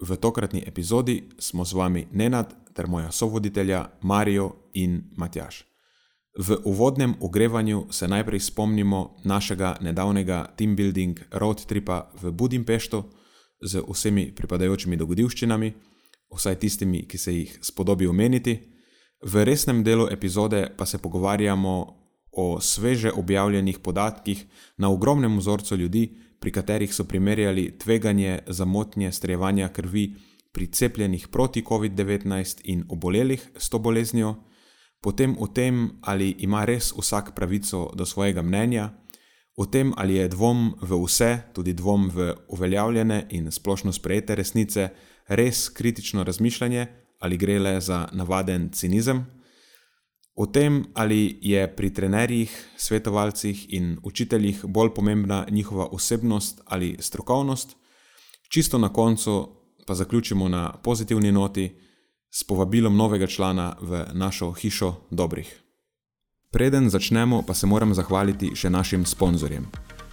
v tokratni epizodi smo z vami Nenad ter moja sovoditelja Marijo in Matjaš. V uvodnem ogrevanju se najprej spomnimo našega nedavnega team building road tripa v Budimpešto z vsemi pripadajočimi dogodivščinami, vsaj tistimi, ki se jih spodobi omeniti. V resnem delu epizode pa se pogovarjamo o sveže objavljenih podatkih na ogromnem vzorcu ljudi, pri katerih so primerjali tveganje za motnje strevanja krvi pri cepljenih proti COVID-19 in obolelih s to boleznijo, potem o tem, ali ima res vsak pravico do svojega mnenja, o tem, ali je dvom v vse, tudi dvom v uveljavljene in splošno sprejete resnice, res kritično razmišljanje ali gre le za navaden cinizem. O tem, ali je pri trenerjih, svetovalcih in učiteljih bolj pomembna njihova osebnost ali strokovnost, čisto na koncu pa zaključimo na pozitivni noti s povabilom novega člana v našo hišo dobrih. Preden začnemo, pa se moram zahvaliti še našim sponzorjem.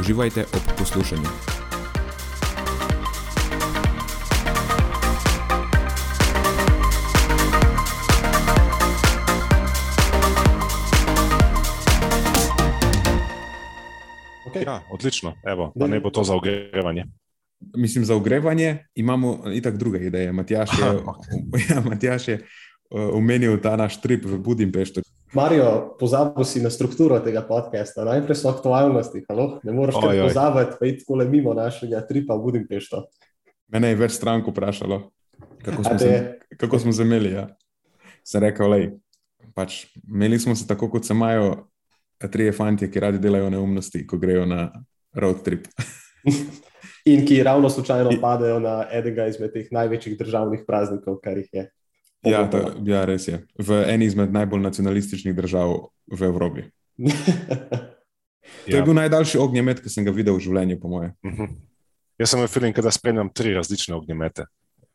Uživajte ob poslušanju. Ja, odlično, Evo, pa ne bo to za ogrevanje. Mislim, za ogrevanje imamo itak druge ideje. Matjaš je, ja, Matjaš je uh, omenil ta naš trip v Budimpešti. Marijo, pozabil si na strukturo tega podcasta, najprej so aktualnosti. Halo? Ne moreš kar pozabiti, pa iti tako mimo našega tripa v Budimpešto. Mene je več strank vprašalo, kako smo, se, kako smo zameli. Ja. Sem rekel, lej, pač, imeli smo se tako, kot se imajo trije fanti, ki radi delajo neumnosti, ko grejo na road trip. In ki ravno slučajno padejo na enega izmed teh največjih državnih praznikov, kar jih je. Ja, to, ja, res je. V eni izmed najbolj nacionalističnih držav v Evropi. to ja. je bil najdaljši ognjemet, ki sem ga videl v življenju, po moje. Uh mhm. -huh. Jaz sem v filmu, da spremljam tri različne ognjemete.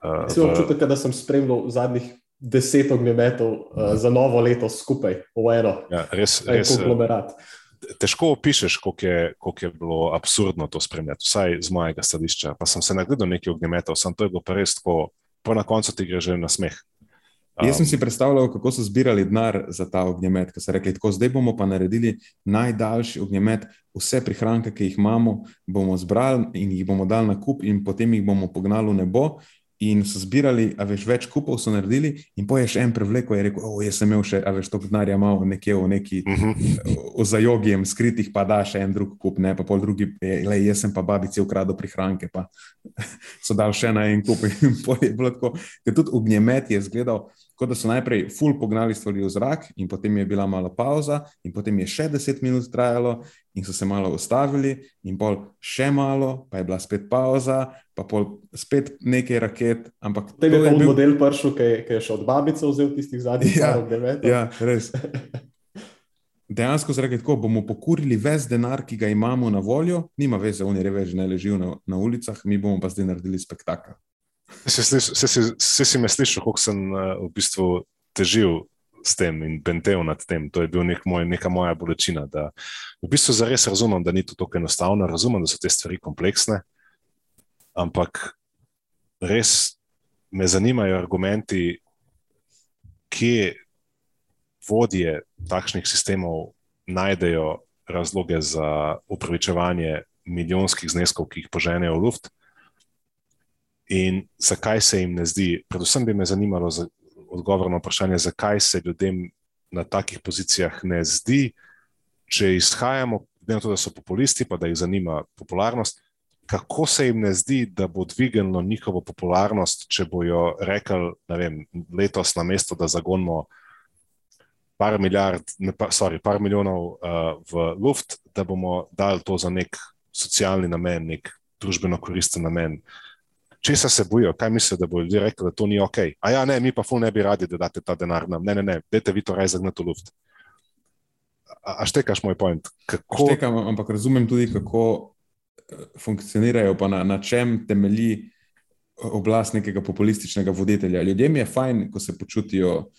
Uh, v... Občutek, da sem spremljal zadnjih deset ognjemetov uh, za novo leto skupaj, v eno. Ja, res, res, konglomerat. Težko opišuješ, koliko, koliko je bilo absurdno to spremljati, vsaj z mojega stališča. Pa sem se nagledal nekaj ognjemetov, sem to je bilo pa res tako, po na koncu ti gre že na smeh. Um, Jaz sem si predstavljal, kako so zbirali denar za ta ognjemet, ker so rekli, tako zdaj bomo pa naredili najdaljši ognjemet, vse prihranke, ki jih imamo, bomo zbrali in jih bomo dali na kup, in potem jih bomo pognali v nebo, in so zbirali, a veš, več kupov so naredili, in poje še en prevleko, je rekel, oh, jaz sem imel še, a veš, to denarja malo nekje v neki uh mhm. -huh. zajogijem skritih, pa da še en drug kup, ne pa pol drugi, le jaz sem pa babici ukradel prihranke, pa so dal še na en kup in poje bilo tako, ker tudi ognjemet je izgledal, kot da so najprej full pognali stvari v zrak, in potem je bila mala pauza, in potem je še deset minut trajalo, in so se malo ustavili, in pol še malo, pa je bila spet pauza, pa pol spet nekaj raket. Ampak to je bil bil... model pršu, ki, ki je še od babice vzel tistih zadnjih ja, devet. Ja, res. Dejansko zrake tako, bomo pokurili ves denar, ki ga imamo na voljo, nima veze, oni reveži ne ležijo na, na ulicah, mi bomo pa zdaj naredili spektakel. Vse si me slišal, kako sem uh, v bistvu težil s tem in bentev nad tem. To je bil nek moj, neka moja bolečina. V bistvu zares razumem, da ni to tako enostavno, razumem, da so te stvari kompleksne, ampak res me zanimajo argumenti, kje vodje takšnih sistemov najdejo razloge za upravičevanje milijonskih zneskov, ki jih poženejo v luft in zakaj se jim ne zdi. Predvsem bi me zanimalo za odgovor na vprašanje, zakaj se ljudem na takih pozicijah ne zdi, če izhajamo, ne to, da so populisti, pa da jih zanima popularnost. Kako se jim ne zdi, da bo dvignilo njihovo popularnost, če bojo rekli, da letos na mesto, da zagonimo par milijard, ne, pa, sorry, par milijonov uh, v luft, da bomo dali to za nek socialni namen, nek družbeno koristen namen. Česa se bojijo, kaj mislijo, da bo ljudje rekli, da to ni ok. A ja, ne, mi pa ful ne bi radi, da date ta denar nam. Ne, ne, ne, dajte vi to rej zagnati v luft. A, a štekaš moj point? Kako... Štekam, ampak razumem tudi, kako eh, funkcionirajo, pa na, na čem temelji oblast nekega populističnega voditelja. Ljudem je fajn, ko se počutijo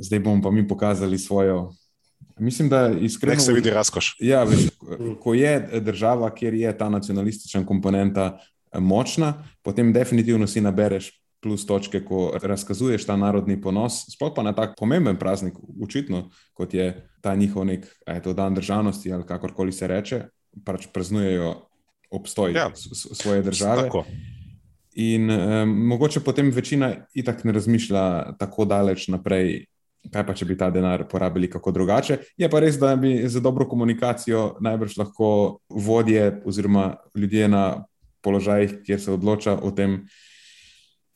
zdaj bomo pa mi pokazali svojo. Mislim, da iskreno. Nek se vidi razkoš. Ja, veš, ko je država, kjer je ta nacionalistična komponenta eh, močna, potem definitivno si nabereš plus točke, ko razkazuješ ta narodni ponos. Sploh pa na tak pomemben praznik, učitno, kot je ta njihov nek, je to dan državnosti ali kakorkoli se reče, pač praznujejo obstoj ja, svoje države. Tako. In um, mogoče potem večina itak ne razmišlja tako daleč naprej, kaj pa če bi ta denar porabili kako drugače. Je pa res, da bi za dobro komunikacijo najbrž lahko vodje oziroma ljudje na položajih, kjer se odloča o tem,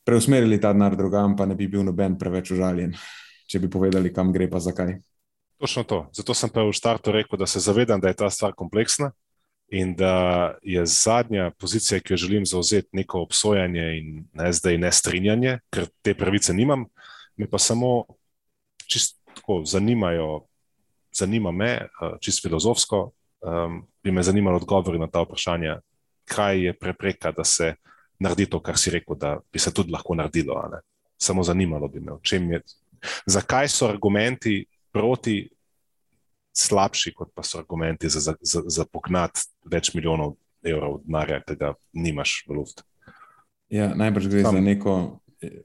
preusmerili ta denar drugam, pa ne bi bil noben preveč užaljen, če bi povedali, kam gre pa zakaj. Točno to. Zato sem pa v startu rekel, da se zavedam, da je ta stvar kompleksna in da je zadnja pozicija, ki jo želim zauzeti, neko obsojanje in ne zdaj ne strinjanje, ker te pravice nimam, me pa samo čisto zanimajo, zanima me, eh, čisto filozofsko, um, bi me zanimalo odgovori na ta vprašanja, kaj je prepreka, da se naredi to, kar si rekel, da bi se tudi lahko naredilo. Samo zanimalo bi me, je, zakaj so argumenti proti slabši, kot pa so argumenti za, za, za pognat več milijonov evrov denarja, ki ga nimaš v luft. Ja, najbrž gre Tam. za neko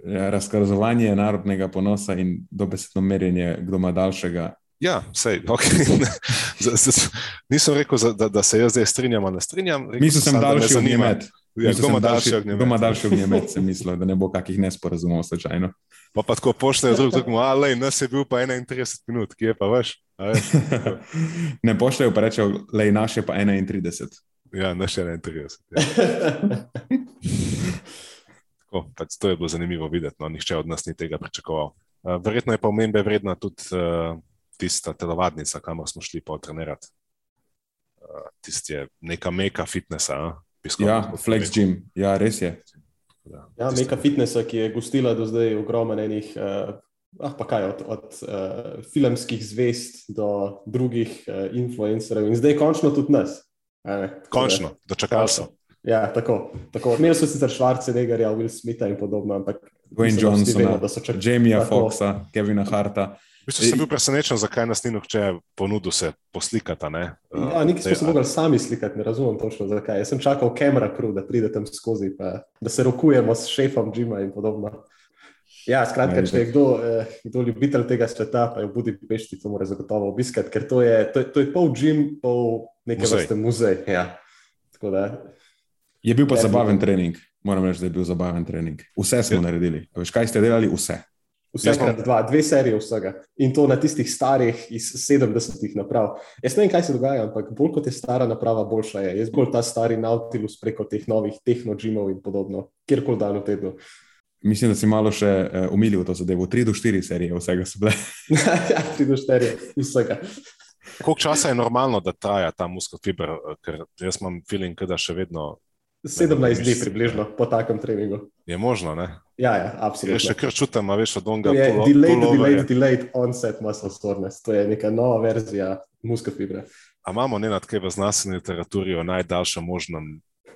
razkazovanje narodnega ponosa in dobesedno merjenje, kdo ima daljšega. Ja, sej, okay. nisem rekel, da, da se jaz zdaj strinjam, ne strinjam. Mislim, da sem daljši od njega. Ja, kdo ima daljši ognjemet, sem mislil, da ne bo kakih nesporazumov slučajno. Pa pa tako pošljajo drug drugemu, ali nas je bil pa 31 minut, kje pa veš? ne pošljajo pa rečejo, le naše pa 31. Ja, naše 31. Ja. tako, pač to je bilo zanimivo videti, no, nihče od nas ni tega pričakoval. Uh, verjetno je pa omembe vredna tudi uh, tista telovadnica, kamor smo šli po trenirati. Uh, Tisti je neka meka fitnesa. Uh? Ja, Flex Gym, ja, res je. Ja, neka fitnesa, ki je gostila do zdaj ogromno enih, uh, ah, pa kaj, od, od uh, filmskih zvest do drugih uh, influencerjev in zdaj končno tudi nas. Končno, dočakali so. Ja, tako. tako. Imeli so sicer Schwarzeneggerja, Will Smitha in podobno, ampak Dwayne Johnsona, Jamieja Foxa, Kevina Harta. V bistvu sem bil presenečen, zakaj nas ni nihče ponudil se poslikati. Ne? Ja, Nekaj smo se mogli sami slikati, ne razumem točno zakaj. Jaz sem čakal kamera crew, da pride tam skozi, pa, da se rokujemo s šefom Džima in podobno. Ja, skratka, če je kdo, eh, kdo ljubitelj tega sveta, pa je v Budimpešti, to mora zagotovo obiskati, ker to je, to je, to je pol Džim, pol neke vrste muzej. Ja. Je bil pa zabaven trening. Moram reči, da je bil zabaven trening. Vse smo ja. naredili. Veš, kaj ste delali? Vse. Vsekrat dva, dve serije vsega. In to na tistih starih iz 70-ih naprav. Jaz ne vem, kaj se dogaja, ampak bolj kot je stara naprava, boljša je. Jaz bolj ta stari Nautilus preko teh novih tehnologijov in podobno, kjerkoli dan v tednu. Mislim, da si malo še uh, umilil to zadevo. 3 do 4 serije vsega so bile. ja, 3 do 4 vsega. Koliko časa je normalno, da traja ta muskelfiber, eh, ker jaz imam feeling, da še vedno 17 dni približno po takem treningu. Je možno, ne? Ja, ja absolutno. Še kar čutim, a veš od onega. Je polo, delayed, delayed, delayed onset muscle soreness. To je neka nova verzija muskel fibre. A imamo ne nad kaj v znanstveni literaturi o najdaljšem možnem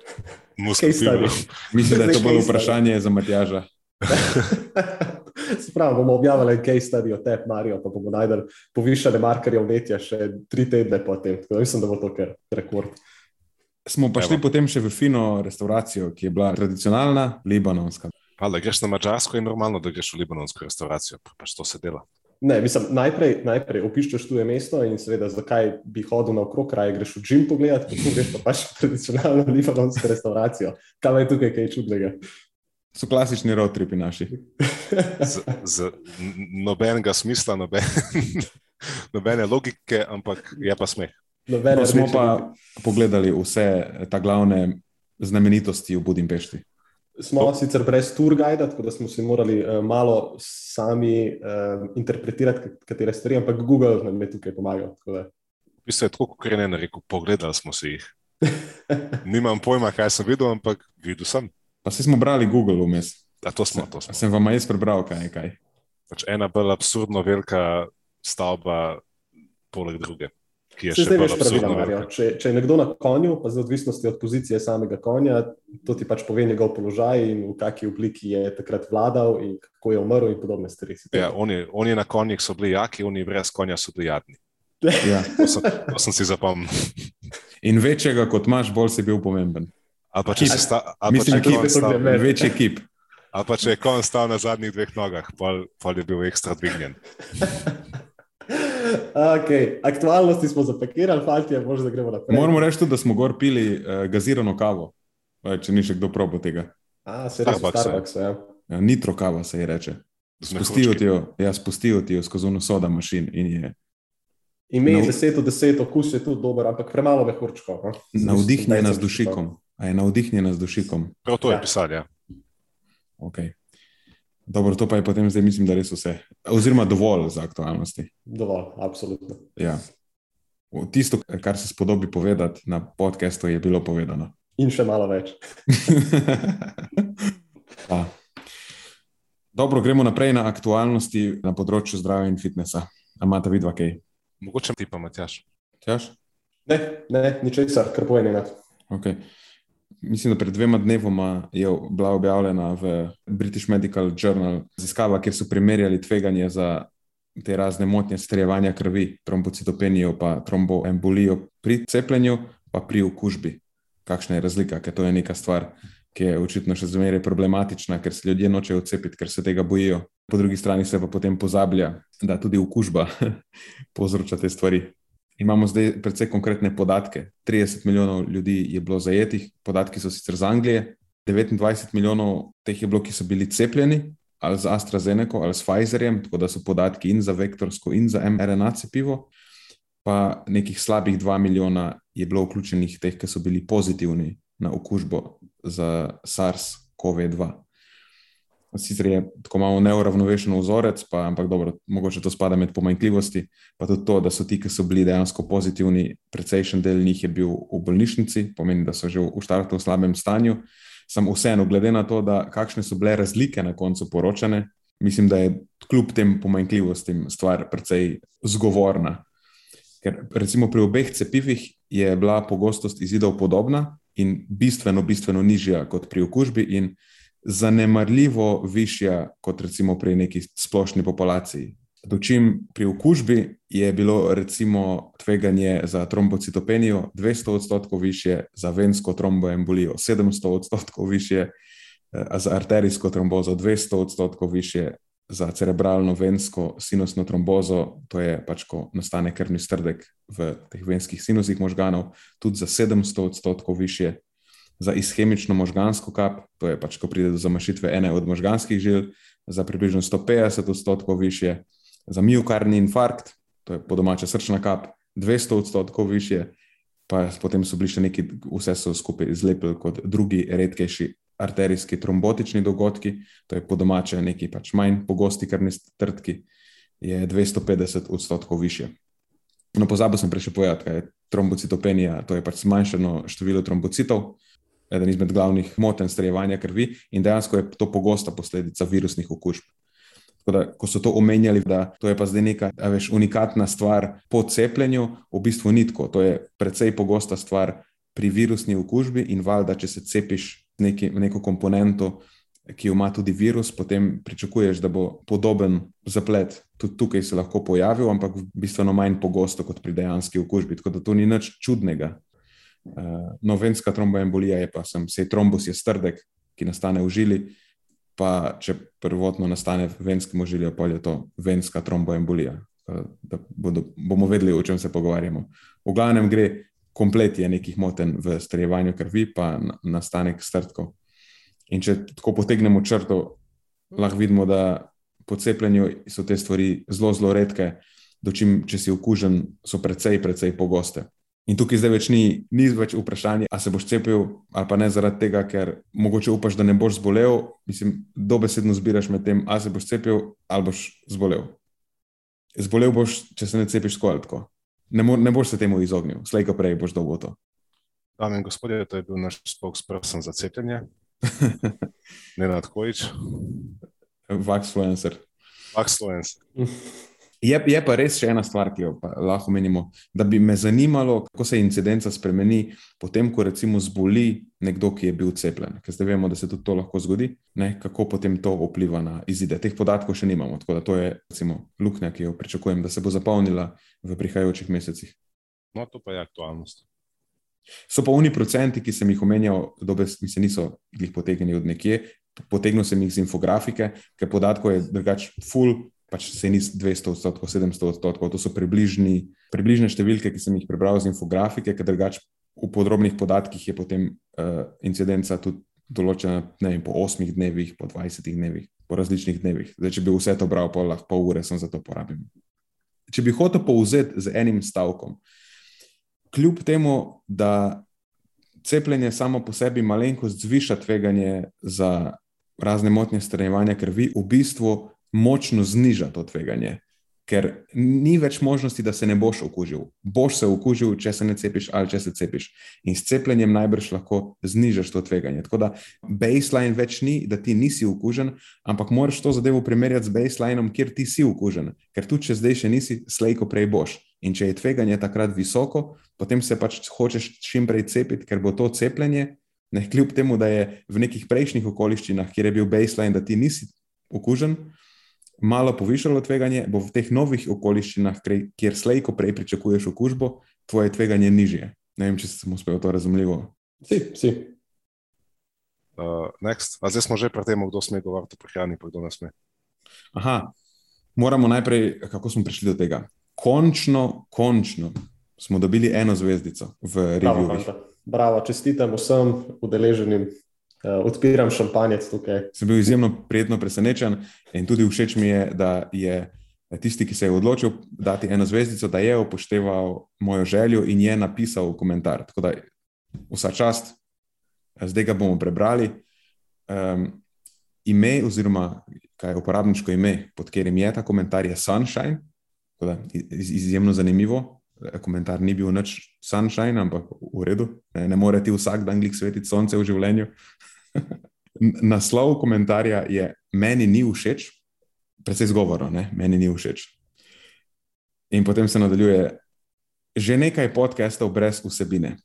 muskel fibru? Mislim, da je to bolj vprašanje za Matjaža. Spravo bomo objavili case study o tebi, Marijo, pa bomo najdel povišene markerje vnetja še tri tedne potem. Mislim, da bo to kar rekord. Smo pa šli Evo. potem še v fino restauracijo, ki je bila tradicionalna, libanonska. Ali greš na Mačarsko, je normalno, da greš v libanonsko restauracijo, pa pač to se dela. Ne, mislim, najprej, najprej opiščeš tuje mesto in seveda, zakaj bi hodil na okrog, raje greš v Džim pogledat, potem greš pa pač tradicionalno libanonsko restauracijo. Kaj je tukaj kaj čudnega? So klasični road tripi naši. Z, z nobenega smisla, noben, nobene logike, ampak je pa smeh. Nobene No, smo rdeče pa pogledali vse ta glavne znamenitosti v Budimpešti. Smo sicer brez tour guida, tako da smo si morali uh, malo sami uh, interpretirati, kat- katere stvari, ampak Google nam je tukaj pomagal. tako da. V bistvu je tako, kot je ena rekel, pogledali smo si jih. Nimam pojma, kaj sem videl, ampak videl sem. Pa se smo brali Google vmes. A to smo, to smo. Sem vam jaz prebral, kaj je kaj. Pač ena bolj absurdno velika stavba, poleg druge, ki je Se še zdaj veš pravila, Marijo. Če, če je nekdo na konju, pa z odvisnosti od pozicije samega konja, to ti pač pove njegov položaj in v kakšni obliki je takrat vladal in kako je umrl in podobne stvari. Si Ja, oni, oni na konjih so bili jaki, oni brez konja so bili jadni. Ja. To sem, to sem si zapomnil. In večjega kot imaš, bolj si bil pomemben. Ali pa če, si sta, pa Mislim, če, je kip konj je to stal, gledal. Večji kip. ali pa če je konj stal na zadnjih dveh nogah, pol, pol je bil ekstra dvignjen. Okay. Aktualnosti smo zapakirali, fanti, možno da gremo naprej. Moramo reči da smo gor pili uh, gazirano kavo. Če ni še kdo probo tega. A, se res v Starbucks, ja. Ja. Ja, nitro kava se ji reče. Spustijo ti jo, ja, spustijo ti jo skozi uno soda mašin in je Ime je No. 10 od 10, okus je tudi dober, ampak premalo mehurčkov. no. navdihnjena z dušikom. A je navdihnjena z dušikom. Prav to je Ja. pisal, ja. Okay. Dobro, to pa je potem zdaj, mislim, da res vse. Oziroma dovolj za aktualnosti. Dovolj, absolutno. Ja. O, Tisto, kar se spodobi povedati na podkastu, je bilo povedano. In še malo več. Dobro, gremo naprej na aktualnosti na področju zdravja in fitnesa. A imate vidva kaj? Mogoče ti pa, Matjaš. Tjaš? Ne, ne, ničesar, kar pojeni. Okay. Mislim, da pred dvema dnevoma je bila objavljena v British Medical Journal raziskava, kjer so primerjali tveganje za te razne motnje strjevanja krvi, trombocitopenijo, pa tromboembolijo pri cepljenju, pa pri okužbi. Kakšna je razlika, ker to je neka stvar, ki je očitno še zmeraj problematična, ker se ljudje nočejo cepiti, ker se tega bojijo. Po drugi strani se pa potem pozablja, da tudi okužba povzroča te stvari. Imamo zdaj precej konkretne podatke. 30 milijonov ljudi je bilo zajetih, podatki so sicer z Anglije, 29 milijonov teh je bilo, ki so bili cepljeni ali z AstraZeneca ali s Pfizerjem, tako da so podatki in za vektorsko, in za mRNA cepivo. Pa nekih slabih 2 milijona je bilo vključenih teh, ki so bili pozitivni na okužbo za SARS-CoV-2. Sicer je tako malo neuravnovešen vzorec, pa, ampak dobro, mogoče to spada med pomanjkljivosti. Pa tudi to, da so ti, ki so bili dejansko pozitivni, precejšen del njih je bil v bolnišnici, pomeni, da so že v štartu v slabem stanju. Sam vseeno, glede na to, da kakšne so bile razlike na koncu poročane, mislim, da je kljub tem pomanjkljivostim stvar precej zgovorna. Ker recimo pri obeh cepivih je bila pogostost izidov podobna in bistveno, bistveno nižja kot pri okužbi, in zanemarljivo višja kot recimo pri neki splošni populaciji. Dočim pri okužbi je bilo recimo tveganje za trombocitopenijo 200 odstotkov više, za vensko tromboembolijo 700 odstotkov više, eh, za arterijsko trombozo 200 odstotkov više, za cerebralno vensko sinusno trombozo, to je pač, ko nastane krvni strdek v teh venskih sinusih možganov, tudi za 700 odstotkov više, za ishemično možgansko kap, to je pač, ko pride do zamašitve ene od možganskih žil, za približno 150 odstotkov više, za miokardni infarkt, to je po domača srčna kap, 200 odstotkov više, pa potem so bili še neki, vse so skupaj zlepili kot drugi redkejši arterijski trombotični dogodki, to je po domače neki pač manj pogosti krvni strdki, je 250 odstotkov više. No, pozabil sem prej še povedati, kaj je trombocitopenija, to je pač zmanjšano število trombocitov, eden izmed glavnih motenj strjevanja krvi in dejansko je to pogosta posledica virusnih okužb. Tako da, ko so to omenjali, da to je pa zdaj neka veš, unikatna stvar po cepljenju, v bistvu ni tako. To je precej pogosta stvar pri virusni okužbi in valjda, če se cepiš neki, neko komponento, ki jo ima tudi virus, potem pričakuješ, da bo podoben zaplet tudi tukaj se lahko pojavil, ampak bistveno manj pogosto kot pri dejanski okužbi. Tako da to ni nič čudnega. Uh, no, venska tromboembolija je pa sem, sej trombus je strdek, ki nastane v žili, pa če prvotno nastane venskemu žilju, pa je to venska tromboembolija. Da bodo, bomo vedeli, o čem se pogovarjamo. V glavnem gre komplet je nekih moten v strejevanju krvi, pa nastanek strtkov. In če tako potegnemo črto, lahko vidimo, da po cepljenju so te stvari zelo, zelo redke, dočim, če si okužen, so precej, precej pogoste. In tukaj zdaj več ni, ni več vprašanje, ali se boš cepil ali pa ne zaradi tega, ker mogoče upaš, da ne boš zbolel. Mislim, dobesedno zbiraš med tem, ali se boš cepil ali boš zbolel. Zbolel boš, če se ne cepiš skoro tako. Ne, mo ne boš se temu izognil, slej ko prej boš dolgo to. Amen, gospodje, to je bil naš spokesperson za cepljenje. ne na Tkojič. Vaxfluencer. Vaxfluencer. Je, je pa res še ena stvar, ki jo lahko menimo. Da bi me zanimalo, kako se incidenca spremeni, potem, ko recimo zboli nekdo, ki je bil cepljen. Ker zdaj vemo, da se tudi to lahko zgodi, ne? kako potem to vpliva na izide. Teh podatkov še nimamo. Tako da to je recimo luknja, ki jo pričakujem, da se bo zapolnila v prihajajočih mesecih. No, to pa je aktualnost. So pa oni procenti, ki sem jih omenjal, dobe, mislim, niso jih potegnili od nekje. Potegnil sem jih z infografike, ker podatkov je drugač full pač se ni 200 odstotkov, 700 odstotkov, to so približni, približne številke, ki sem jih prebral z infografike, ker drugač v podrobnih podatkih je potem uh, incidenca tudi določena vem, po 8 dnevih, po 20 dnevih, po različnih dnevih. Zdaj, če bi vse to bral, pa lahko pol ure sem za to porabil. Če bi hotel povzeti z enim stavkom, kljub temu, da cepljenje samo po sebi malenkost zviša tveganje za razne motnje stranjevanja krvi, v bistvu močno zniža to tveganje, ker ni več možnosti, da se ne boš okužil. Boš se okužil, če se ne cepiš ali če se cepiš. In s cepljenjem najbrž lahko znižaš to tveganje. Tako da baseline več ni, da ti nisi okužen, ampak moraš to zadevo primerjati z baselineom, kjer ti si okužen. Ker tudi če zdaj še nisi, slejko prej boš. In če je tveganje takrat visoko, potem se pač hočeš čim prej cepiti, ker bo to cepljenje. Ne, kljub temu, da je v nekih prejšnjih okoliščinah, kjer je bil baseline, da ti nisi okužen, malo povišalo tveganje, bo v teh novih okoliščinah, kjer slej, ko prej pričakuješ okužbo, tvoje tveganje nižje. Ne vem, če se mu uspelo to razumljivo. Si, si. Uh, zdaj smo že pri tem, kdo sme govoriti o prehrani, pa kdo ne sme. Aha, moramo najprej, kako smo prišli do tega. Končno, končno smo dobili eno zvezdico v reviju. Bravo, čestitam vsem udeleženim uh, odpiram šampanjec tukaj. Sem bil izjemno prijetno presenečen in tudi všeč mi je, da je tisti, ki se je odločil dati eno zvezdico, da je upošteval mojo željo in je napisal komentar. Tako da vsa čast, zdaj ga bomo prebrali. Um, ime, oziroma kaj je uporabniško ime, pod katerim je ta komentar, je Sunshine. Da, iz, izjemno zanimivo. Komentar ni bil nič sunshine, ampak v redu. Ne, ne more ti vsak dan glik svetiti sonce v življenju. Naslov komentarja je: Meni ni všeč, predvsej zgovoro, ne? meni ni všeč. In potem se nadaljuje: Že nekaj podcastov brez vsebine.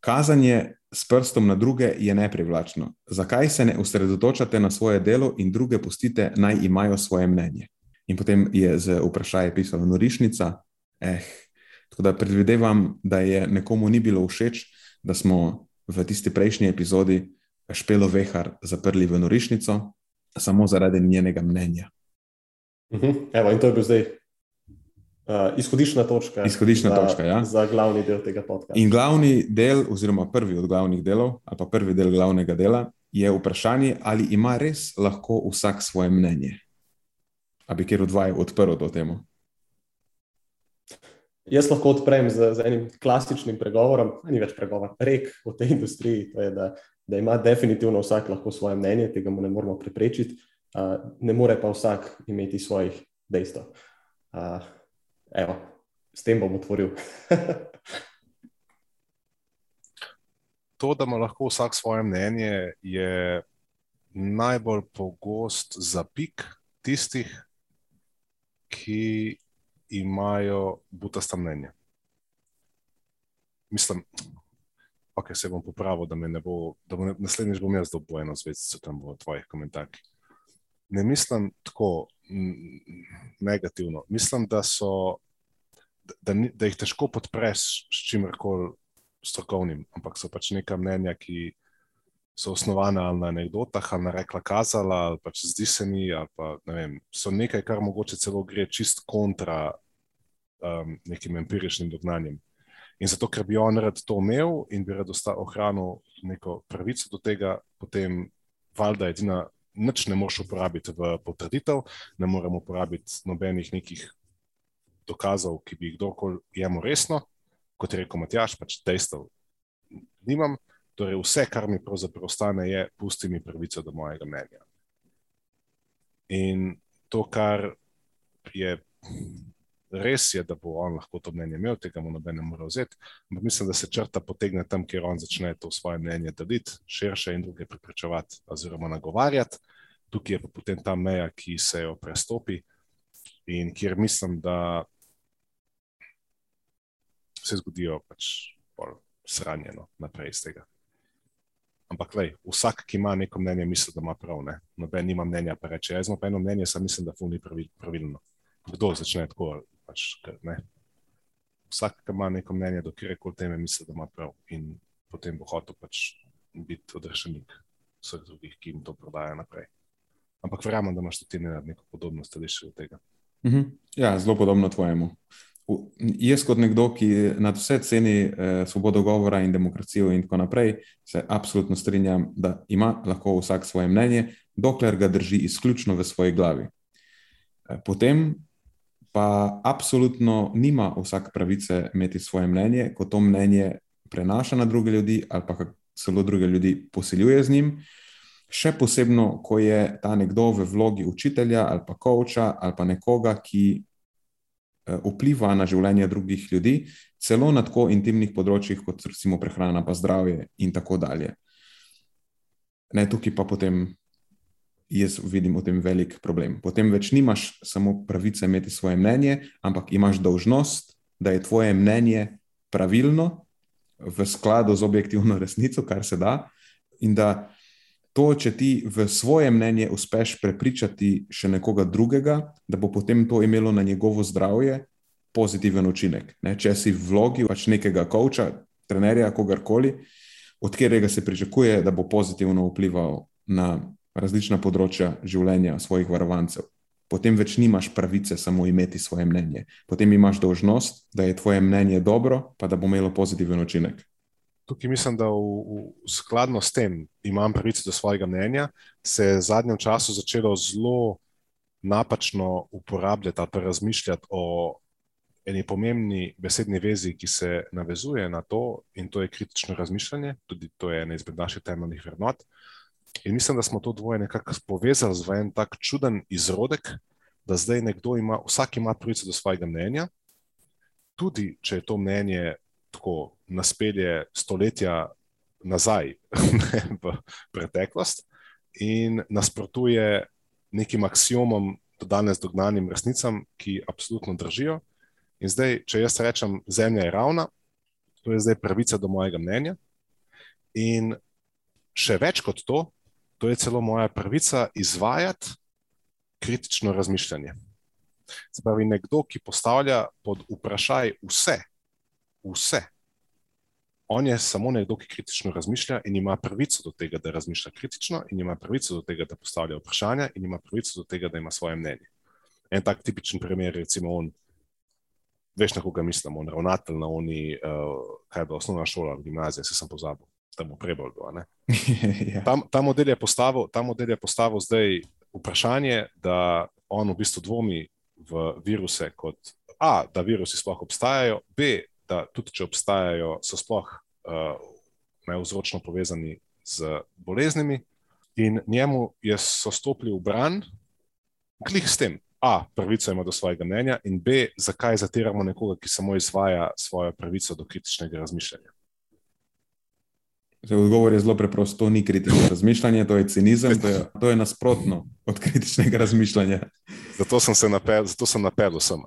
Kazanje s prstom na druge je neprivlačno. Zakaj se ne osredotočate na svoje delo in druge pustite, naj imajo svoje mnenje? In potem je z vprašanjem pisala Norišnica. Eh, tako da predvidevam, da je nekomu ni bilo všeč, da smo v tisti prejšnji epizodi Špelo Vehar zaprli v norišnico, samo zaradi njenega mnenja. Uh mhm. -huh. Evo, in to je bil zdaj uh, izhodiščna točka, izhodiščna za, točka ja. za glavni del tega podcasta. In glavni del, oziroma prvi od glavnih delov, ali pa prvi del glavnega dela, je vprašanje, ali ima res lahko vsak svoje mnenje. A bi kjer odvajal odprl to temo? Jaz lahko odprem z, z enim klasičnim pregovorom, ni več pregovor, rek v tej industriji. To je, da da ima definitivno vsak lahko svoje mnenje, tega mu ne moramo preprečiti, uh, ne more pa vsak imeti svojih dejstev. Uh, evo, s tem bom otvoril. to, da ima lahko vsak svoje mnenje, je najbolj pogost zapik tistih, ki imajo butasta mnenja. Mislim, ok, se bom popravil, da me ne bo, da bo naslednjič bom jaz dobil eno zvezdico tam v tvojih komentarjih. Ne mislim tako negativno. Mislim, da, so, da, da jih težko podpreš s čimer koli strokovnim, ampak so pač neka mnenja, ki so osnovane ali na anekdotah, ali na rekla kazala, ali pač zdi se mi, ali pa ne vem, so nekaj, kar mogoče celo gre čist kontra um, nekim empiričnim dognanjem. In zato, ker bi on rad to imel in bi rad ohranil neko pravico do tega, potem valjda edina, nič ne moš uporabiti v potrditev, ne moremo uporabiti nobenih nekih dokazov, ki bi jih kdorkoli jemo resno, kot je rekel Matjaš, pač dejstev nimam. Torej, vse, kar mi pravzaprav ostane, je, pusti mi pravico do mojega mnenja. In to, kar je res, je, da bo on lahko to mnenje imel, tega mu noben ne more vzeti. Ampak mislim, da se črta potegne tam, kjer on začne to svoje mnenje deliti, širše in druge preprečevati, oziroma nagovarjati. Tukaj je pa potem ta meja, ki se jo prestopi in kjer mislim, da se zgodijo pač sranjeno naprej iz tega. Ampak, lej, vsak, ki ima neko mnenje, misli, da ima prav. Ne? Noben nima mnenja, pa reče: Jaz imam eno mnenje, samo mislim, da to ni pravilno. Kdo začne tako? Pač, vsak, ki ima neko mnenje, do kjer koli teme, misli, da ima prav. In potem bo hotel pač biti odrešenik vseh drugih, ki jim to prodajo naprej. Ampak verjamem, da imaš tudi neko podobno stališče od tega. Mhm. Ja, zelo podobno tvojemu jaz, kot nekdo, ki nad vse ceni eh, svobodo govora in demokracijo, in tako naprej, se absolutno strinjam, da ima lahko vsak svoje mnenje, dokler ga drži izključno v svoji glavi. Eh, potem pa absolutno nima vsak pravice imeti svoje mnenje, ko to mnenje prenaša na druge ljudi ali pa celo druge ljudi posiljuje z njim. Še posebno, ko je ta nekdo v vlogi učitelja ali pa koča ali pa nekoga, ki vpliva na življenje drugih ljudi, celo na tako intimnih področjih, kot recimo prehrana, pa zdravje in tako dalje. Ne, tukaj pa potem jaz vidim v tem velik problem. Potem več nimaš samo pravice imeti svoje mnenje, ampak imaš dolžnost, da je tvoje mnenje pravilno, v skladu z objektivno resnico, kar se da, in da to, če ti v svoje mnenje uspeš prepričati še nekoga drugega, da bo potem to imelo na njegovo zdravje pozitiven učinek. Ne? Če si v vlogi pač nekega koča, trenerja, kogarkoli, od katerega se pričakuje, da bo pozitivno vplival na različna področja življenja svojih varovancev. Potem več nimaš pravice samo imeti svoje mnenje. Potem imaš dožnost, da je tvoje mnenje dobro, pa da bo imelo pozitiven učinek tukaj mislim, da v, v skladno s tem imam pravico do svojega mnenja, se je v zadnjem času začelo zelo napačno uporabljati ali razmišljati o eni pomembni besedni vezi, ki se navezuje na to, in to je kritično razmišljanje, tudi to je ena izmed naših temeljnih vrednot. In mislim, da smo to dvoje nekako povezali z en tak čuden izrodek, da zdaj nekdo ima, vsak ima pravico do svojega mnenja, tudi če je to mnenje tako naspelje stoletja nazaj v preteklost in nasprotuje nekim axiomom, do danes dognanim resnicam, ki absolutno držijo. In zdaj, če jaz rečem, zemlja je ravna, to je zdaj pravica do mojega mnenja. In še več kot to, to je celo moja pravica izvajati kritično razmišljanje. Spravi nekdo, ki postavlja pod vprašaj vse, vse. On je samo nekdo, ki kritično razmišlja in ima pravico do tega, da razmišlja kritično, in ima pravico do tega, da postavlja vprašanja, in ima pravico do tega, da ima svoje mnenje. En tak tipičen primer je, recimo, on, veš, na koga mislim, on ravnatelj na oni, uh, kaj je bila osnovna šola, gimnazija, se sem pozabil, tam v Preboldu. ja. ta, ta, model ta model je postavil zdaj vprašanje, da on v bistvu dvomi v viruse, kot A, da virusi sploh obstajajo, B, da tudi če obstajajo, so sploh uh, vzročno povezani z boleznimi. In njemu je so stopili v bran, klih s tem, A, pravico ima do svojega mnenja, in B, zakaj zatiramo nekoga, ki samo izvaja svojo pravico do kritičnega razmišljanja. Zdaj, odgovor je zelo preprost. To ni kritično razmišljanje, to je cinizem, to je, to je nasprotno od kritičnega razmišljanja. Zato sem se napeljal sem.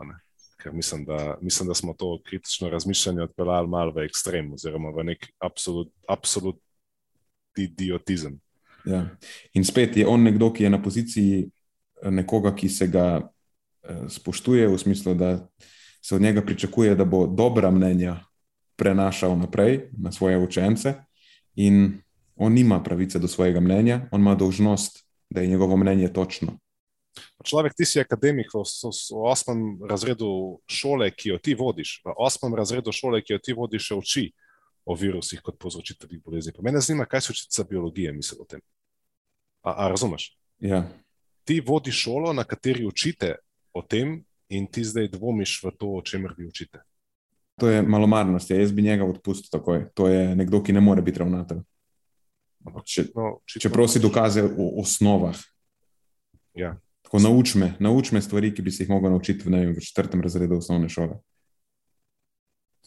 Ker mislim da, mislim, da smo to kritično razmišljanje odpeljali malo v ekstrem, oziroma v nek absolutni absolut idiotizem. Ja. In spet je on nekdo, ki je na poziciji eh, nekoga, ki se ga eh, spoštuje, v smislu, da se od njega pričakuje, da bo dobra mnenja prenašal naprej na svoje učence. In On nima pravice do svojega mnenja, on ima dolžnost, da je njegovo mnenje točno. Človek, ti si akademik v, v osmem razredu šole, ki jo ti vodiš. V osmem razredu šole, ki jo ti vodiš, še uči o virusih kot povzročiteljih bolezni. Pa mene zanima, kaj se učiteljica biologije misli o tem. A, a razumeš? Ja. Ti vodiš šolo, na kateri učite o tem, in ti zdaj dvomiš v to, o čemer vi učite. To je malomarnost, ja, jaz bi njega odpustil takoj. To je nekdo, ki ne more biti ravnatelj. Če, No, če prosi dokaze o osnovah, Ja. Tako nauč me, nauč me stvari, ki bi se jih mogel naučiti v, vem, v četrtem razredu osnovne šole.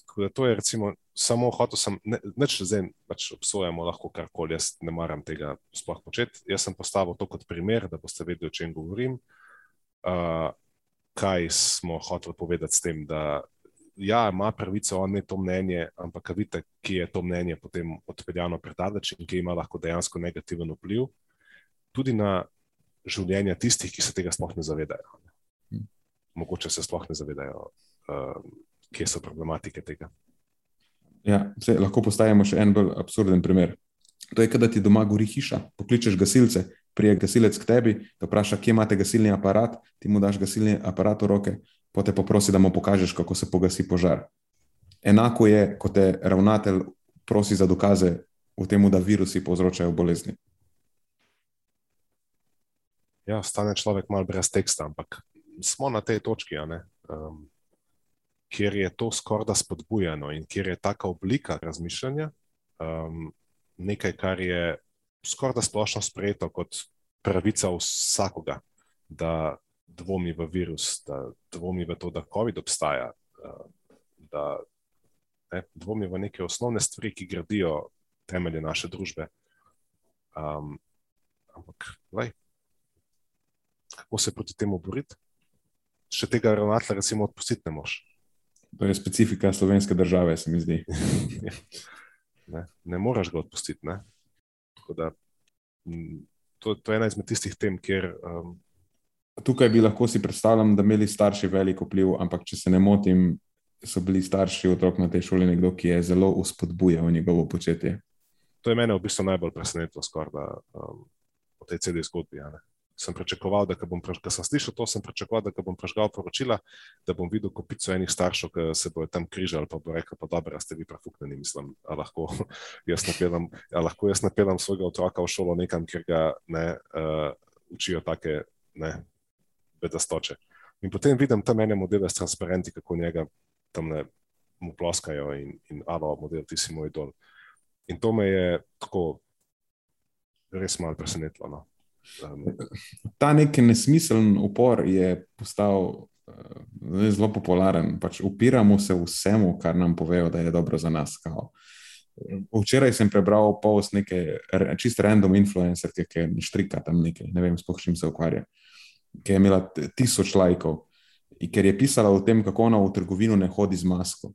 Tako da to je recimo, samo hotel sem, ne, neč zdaj pač obsojamo lahko karkoli, jaz ne maram tega sploh početi. Jaz sem postavil to kot primer, da boste vedeli, o čem govorim. Uh, kaj smo hoteli povedati s tem, da ja, ima pravico on imeti to mnenje, ampak vidite, kje je to mnenje potem odpeljano predaleč in kje ima lahko dejansko negativen vpliv tudi na življenje tistih, ki se tega sploh ne zavedajo. Hmm. Mogoče se sploh ne zavedajo, uh, kje so problematike tega. Ja, se, lahko postavimo še en bolj absurden primer. To je, da ti doma gori hiša, pokličeš gasilce, prije gasilec k tebi, te vpraša, kje imate gasilni aparat, ti mu daš gasilni aparat v roke, potem te poprosi, da mu pokažeš, kako se pogasi požar. Enako je, ko te ravnatelj prosi za dokaze v tem, da virusi povzročajo bolezni. Ja, stane človek malo brez teksta, ampak smo na tej točki, um, kjer je to skoraj da spodbujeno in kjer je taka oblika razmišljanja um, nekaj, kar je skoraj da splošno sprejeto kot pravica vsakoga, da dvomi v virus, da dvomi v to, da COVID obstaja, da ne, dvomi v neke osnovne stvari, ki gradijo temelje naše družbe. Um, ampak, lej, kako se proti temu boriti? Še tega ravnatelja, recimo, odpustiti ne moš. To je specifika slovenske države, se mi zdi. ne, ne moreš ga odpustiti. Ne? Tako da, to, to je ena izmed tistih tem, kjer um, Tukaj bi lahko si predstavljam, da imeli starši veliko vpliv, ampak če se ne motim, so bili starši otrok na tej šoli nekdo, ki je zelo uspodbujal njegovo početje. to je mene v bistvu najbolj presenetilo, skoraj da um, v tej celi zgodbi. a ne. Sem pričakoval, da bom, ko sem slišal to, sem pričakoval, da bom prežgal poročila, da bom videl kopico enih staršev, ki se bodo tam križali, pa bo rekel, pa dobro, ste vi prafuknjeni, mislim, a lahko jaz napeljem, a lahko jaz napeljem svojega otroka v šolo nekam, kjer ga ne uh, učijo take ne, bedastoče. In potem vidim tam ene modele s transparenti, kako njega tam ne mu ploskajo in, in alo model, ti si moj dol. In to me je tako res malo presenetilo. No. Ta neki nesmiseln upor je postal uh, zelo popularen. Pač upiramo se vsemu, kar nam povejo, da je dobro za nas. Kao. Včeraj sem prebral post neke čist random influencerke, ki štrika tam nekaj, ne vem, spoh čim se ukvarja, ki je imela tisoč lajkov, in ker je pisala o tem, kako ona v trgovino ne hodi z masko.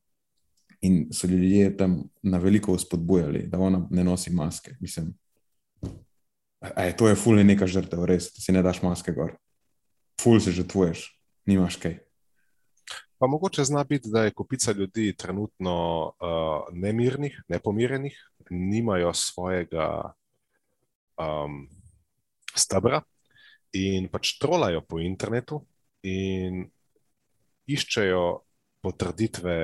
In so ljudje tam na veliko spodbujali, da ona ne nosi maske. Mislim, je to je ful je neka žrtev, res, da si ne daš maske gor. Ful se žrtvuješ, nimaš kaj. pa mogoče zna biti, da je kupica ljudi trenutno uh, nemirnih, nepomirjenih, nimajo svojega um, stebra in pač trolajo po internetu in iščejo potrditve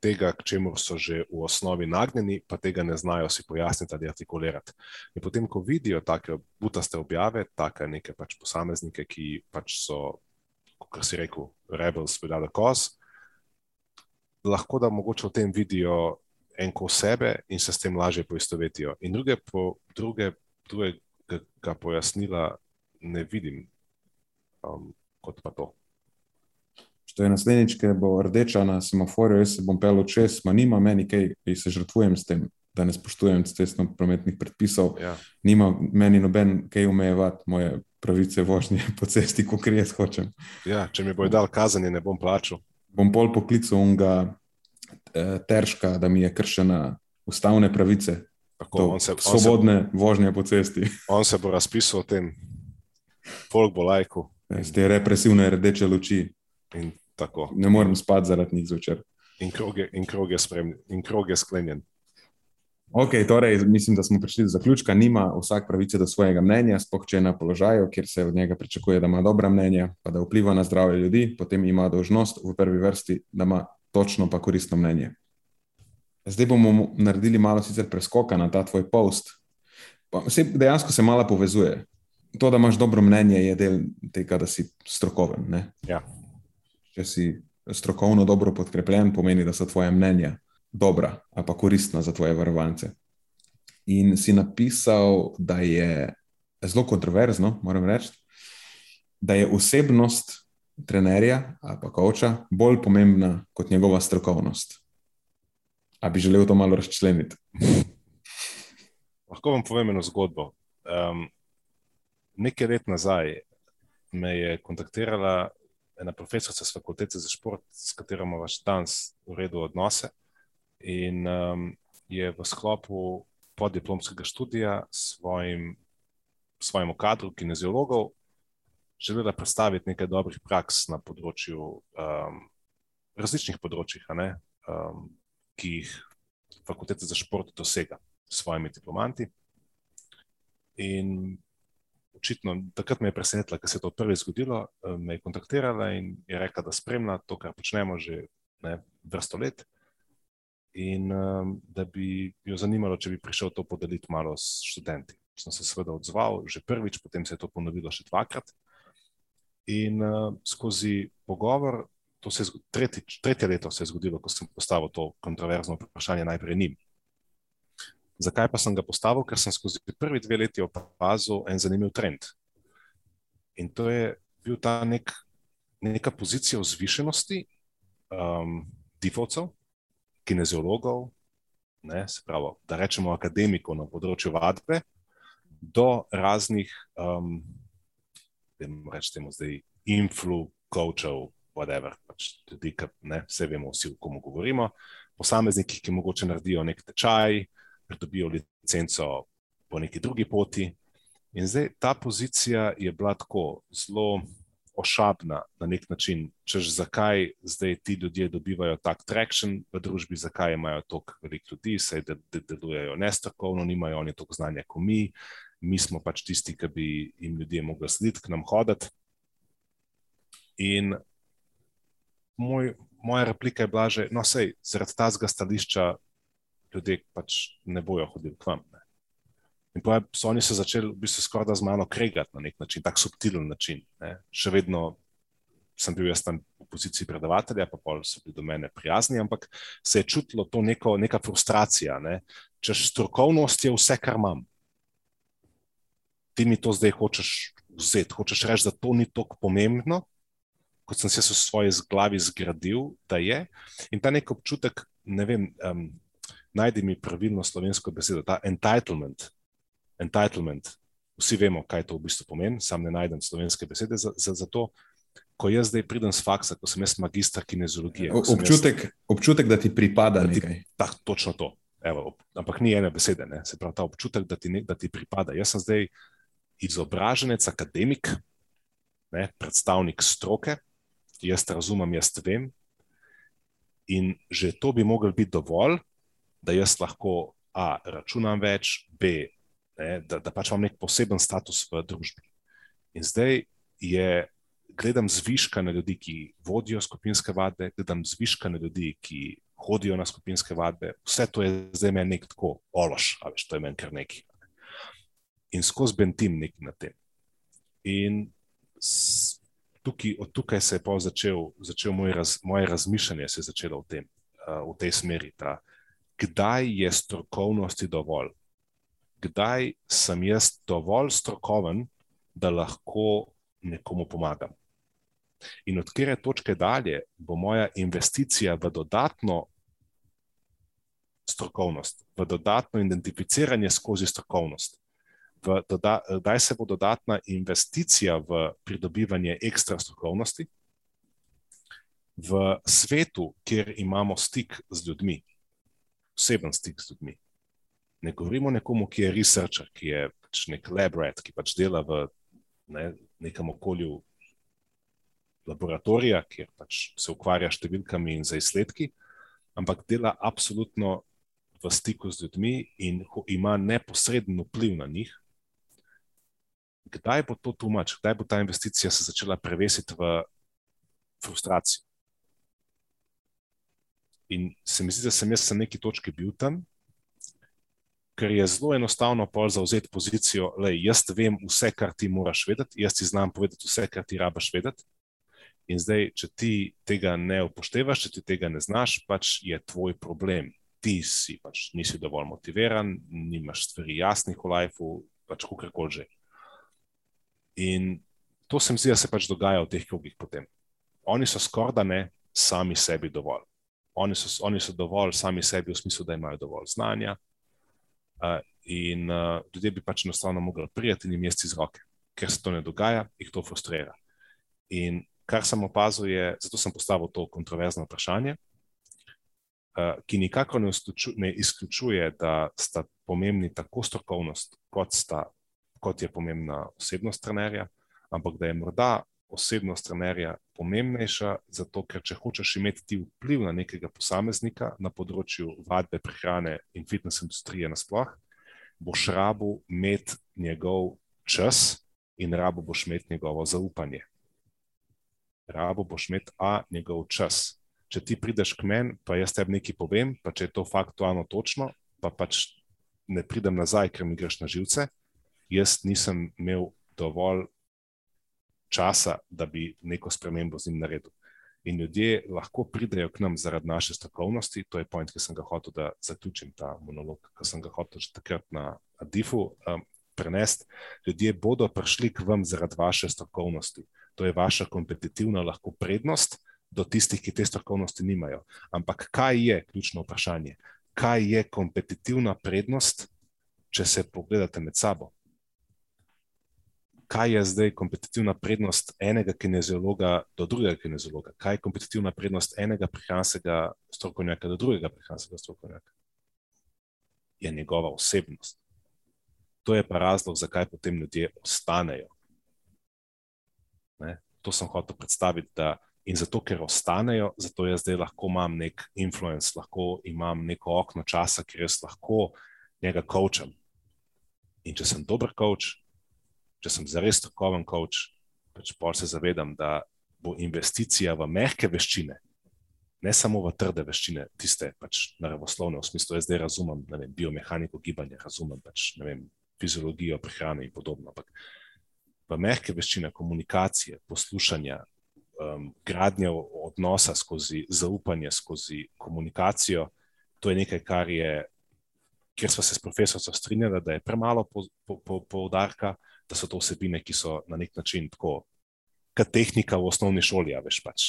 tega, k čemu so že v osnovi nagnjeni, pa tega ne znajo si pojasniti ali artikulirati. In potem, ko vidijo take butaste objave, take neke pač posameznike, ki pač so, kot si rekel, rebels without a cause, lahko da mogoče v tem vidijo enko sebe in se s tem lažje poistovetijo. In druge, po, druge, drugega pojasnila ne vidim um, kot pa to. To je naslednjič, ki bo rdeča na semaforju, jaz se bom pel čez, ma nima meni kaj, ki se žrtvujem s tem, da ne spoštujem cestno-prometnih predpisov, Ja. nima meni noben kaj omejevati moje pravice vožnje po cesti, kot jaz hočem. Ja, če mi bojo dal kazanje, ne bom plačal. Bom pol poklical unga eh, težka, da mi je kršena ustavne pravice, Tako, to, on, se, on, se, svobodne vožnje po cesti, on se bo razpisal o tem, folk bo lajku te represivne rdeče luči. In tako. Ne morem spati zaradi njih zvečer. In krog je, in krog je, spremljen, in krog je sklenjen. Ok, torej mislim, da smo prišli do zaključka. Nima vsak pravice do svojega mnenja, spoh če je na položaju, kjer se od njega pričakuje, da ima dobra mnenja, pa da vpliva na zdravje ljudi, potem ima dožnost v prvi vrsti, da ima točno pa koristno mnenje. Zdaj bomo naredili malo sicer preskoka na ta tvoj post. Pa, se, dejansko se malo povezuje. To, da imaš dobro mnenje, je del tega, da si strokoven. Ja. Če si strokovno dobro podkrepljen, pomeni, da so tvoje mnenja dobra ali pa koristna za tvoje varovance. In si napisal, da je zelo kontroverzno, moram reči, da je osebnost trenerja ali pa koča bolj pomembna kot njegova strokovnost. A bi želel to malo razčleniti? Lahko vam povem eno zgodbo. Um, nekaj let nazaj me je kontaktirala ena profesorica z fakultete za šport, s katero imamo danes v redu odnose. In um, je v sklopu podiplomskega študija svojim, svojemu kadru kineziologov želela predstaviti nekaj dobrih praks na področju, um, različnih področjih, um, ki jih fakultete za šport dosega s svojimi diplomanti. In očitno, takrat me je presenetilo, ker se je to prvič zgodilo. Me je kontaktirala in je rekla, da spremlja to, kar počnemo že ne, vrsto let. In um, da bi jo zanimalo, če bi prišel to podeliti malo s študenti. Sem se seveda odzval, že prvič, potem se je to ponovilo še dvakrat. In uh, skozi pogovor, to se je tretjič, tretje leto se je zgodilo, ko sem postavil to kontroverzno vprašanje najprej njim. Zakaj pa sem ga postavil? Ker sem skozi prvi dve leti opazil en zanimiv trend. In to je bil ta nek, neka pozicija vzvišenosti um, defaultov, kineziologov, ne, pravi, da rečemo akademikov na področju vadbe, do raznih, um, rečemo zdaj, influ, coachov, whatever, pač tudi, ki ne, vse vemo, vsi, o komu govorimo, posamezniki, ki mogoče naredijo nek tečaj, pridobijo licenco po neki drugi poti. In zdaj ta pozicija je bila tako zelo ošabna na nek način, češ zakaj zdaj ti ljudje dobivajo tak trakšen v družbi, zakaj imajo toliko veliko ljudi, saj de, de, delujejo nestrokovno, nimajo oni toliko znanja kot mi, mi smo pač tisti, ki bi jim ljudje mogli slediti, k nam hoditi. In moj, moja replika je bila že, no, sej, zaradi tazga stališča ljudje pač ne bojo hodili k vam. Ne. In pa so oni se začeli v bistvu skoraj z mano kregati na nek način, tako subtilen način. Ne. Še vedno sem bil jaz tam v poziciji predavatelja, pa pol so bili do mene prijazni, ampak se je čutilo to neko, neka frustracija. Ne. Češ strokovnost je vse, kar imam. Ti mi to zdaj hočeš vzeti, hočeš reči, da to ni tako pomembno, kot sem se v svoji glavi zgradil, da je. In ta nek občutek, ne vem. Um, najdi mi pravilno slovensko besedo, ta entitlement. entitlement. Vsi vemo, kaj to v bistvu pomeni, sam ne najdem slovenske besede za, za, za to. Ko jaz zdaj pridem z faksa, ko sem jaz magistr kineziologije. Občutek, jaz, občutek, da ti pripada da nekaj. Ti, tak, točno to. Evo, ampak ni ene besede, ne? se pravi ta občutek, da ti, ne, da ti pripada. Jaz sem zdaj izobraženec, akademik, ne? predstavnik stroke, jaz razumem, jaz vem. In že to bi mogel biti dovolj, da jaz lahko A, računam več, B, ne, da, da pač imam nek poseben status v družbi. In zdaj je, gledam zviška na ljudi, ki vodijo skupinske vadbe, gledam zviška na ljudi, ki hodijo na skupinske vadbe. Vse to je zdaj meni nek tako ološ, ali to je meni kar neki. In skozi bentim nekaj na tem. In tukaj, od tukaj se je pa začel, začel moj raz, moje razmišljanje, se je začelo v, tem, uh, v tej smeri. Ta, kdaj je strokovnosti dovolj, kdaj sem jaz dovolj strokoven, da lahko nekomu pomagam. In od kere točke dalje bo moja investicija v dodatno strokovnost, v dodatno identificiranje skozi strokovnost, kdaj se bo dodatna investicija v pridobivanje ekstra strokovnosti? V svetu, kjer imamo stik z ljudmi, oseben stik z ljudmi. Ne govorimo o nekomu, ki je researcher, ki je pač nek labrat, ki pač dela v ne, nekem okolju laboratorija, kjer pač se ukvarja s številkami in za izsledki, ampak dela absolutno v stiku z ljudmi in ima neposreden vpliv na njih, kdaj bo to tumač, kdaj bo ta investicija se začela prevesiti v frustracijo. In se mi zdi, da sem jaz na neki točki bil tam, ker je zelo enostavno pol zauzeti pozicijo, da jaz vem vse, kar ti moraš vedeti, jaz ti znam povedati vse, kar ti rabaš vedeti. In zdaj, če ti tega ne upoštevaš, če ti tega ne znaš, pač je tvoj problem. Ti si pač nisi dovolj motiviran, nimaš stvari jasnih v lifeu, pač kako koli že. In to se mi zdi, da se pač dogaja v teh krogih potem. Oni so skoraj da ne sami sebi dovolj. Oni so, oni so dovolj sami sebi, v smislu, da imajo dovolj znanja, in uh, ljudje bi pač enostavno mogli prijeti in jim jesti iz roke, ker se to ne dogaja, jih to frustrira. In kar sem opazil, je, zato sem postavil to kontroverzno vprašanje, uh, ki nikakor ne, ne izključuje, da sta pomembni tako strokovnost, kot, sta, kot je pomembna osebnost trenerja, ampak da je morda osebnost trenerja pomembnejša, zato ker če hočeš imeti ti vpliv na nekega posameznika na področju vadbe, prehrane in fitness industrije nasploh, boš rabu imeti njegov čas in rabu boš imeti njegovo zaupanje. Rabu boš imeti a njegov čas. Če ti prideš k meni, pa jaz tebi nekaj povem, pa če je to faktualno točno, pa pač ne pridem nazaj, ker mi greš na živce, jaz nisem imel dovolj časa, da bi neko spremembo z njim naredil. In ljudje lahko pridejo k nam zaradi naše strokovnosti, to je point, ki sem ga hotel, da zaključim ta monolog, ki sem ga hotel že takrat na Adifu um, prenesti. Ljudje bodo prišli k vam zaradi vaše strokovnosti. To je vaša kompetitivna lahko prednost do tistih, ki te strokovnosti nimajo. Ampak kaj je ključno vprašanje? Kaj je kompetitivna prednost, če se pogledate med sabo? Kaj je zdaj kompetitivna prednost enega kineziologa do drugega kineziologa, kaj je kompetitivna prednost enega prehranskega strokovnjaka do drugega prehranskega strokovnjaka. Je njegova osebnost. To je pa razlog, zakaj potem ljudje ostanejo. Ne? To sem hotel predstaviti. In zato, ker ostanejo, zato jaz zdaj lahko imam nek influence, lahko imam neko okno časa, ker jaz lahko njega kočem. In če sem dober koč, če sem zares strokoven coach, pač pa se zavedam, da bo investicija v mehke veščine, ne samo v trde veščine, tiste pač naravoslovne, v smislu, da zdaj razumem vem, biomehaniko gibanja, razumem pač, vem, fiziologijo prehrane in podobno. Ampak v mehke veščine, komunikacije, poslušanja, um, gradnje odnosa skozi zaupanje, skozi komunikacijo, to je nekaj, kar je. Ker smo se s profesorjem strinjali, da je premalo poudarka, po, po da so to vsebine, ki so na nek način tako, kot tehnika v osnovni šoli, veš pač,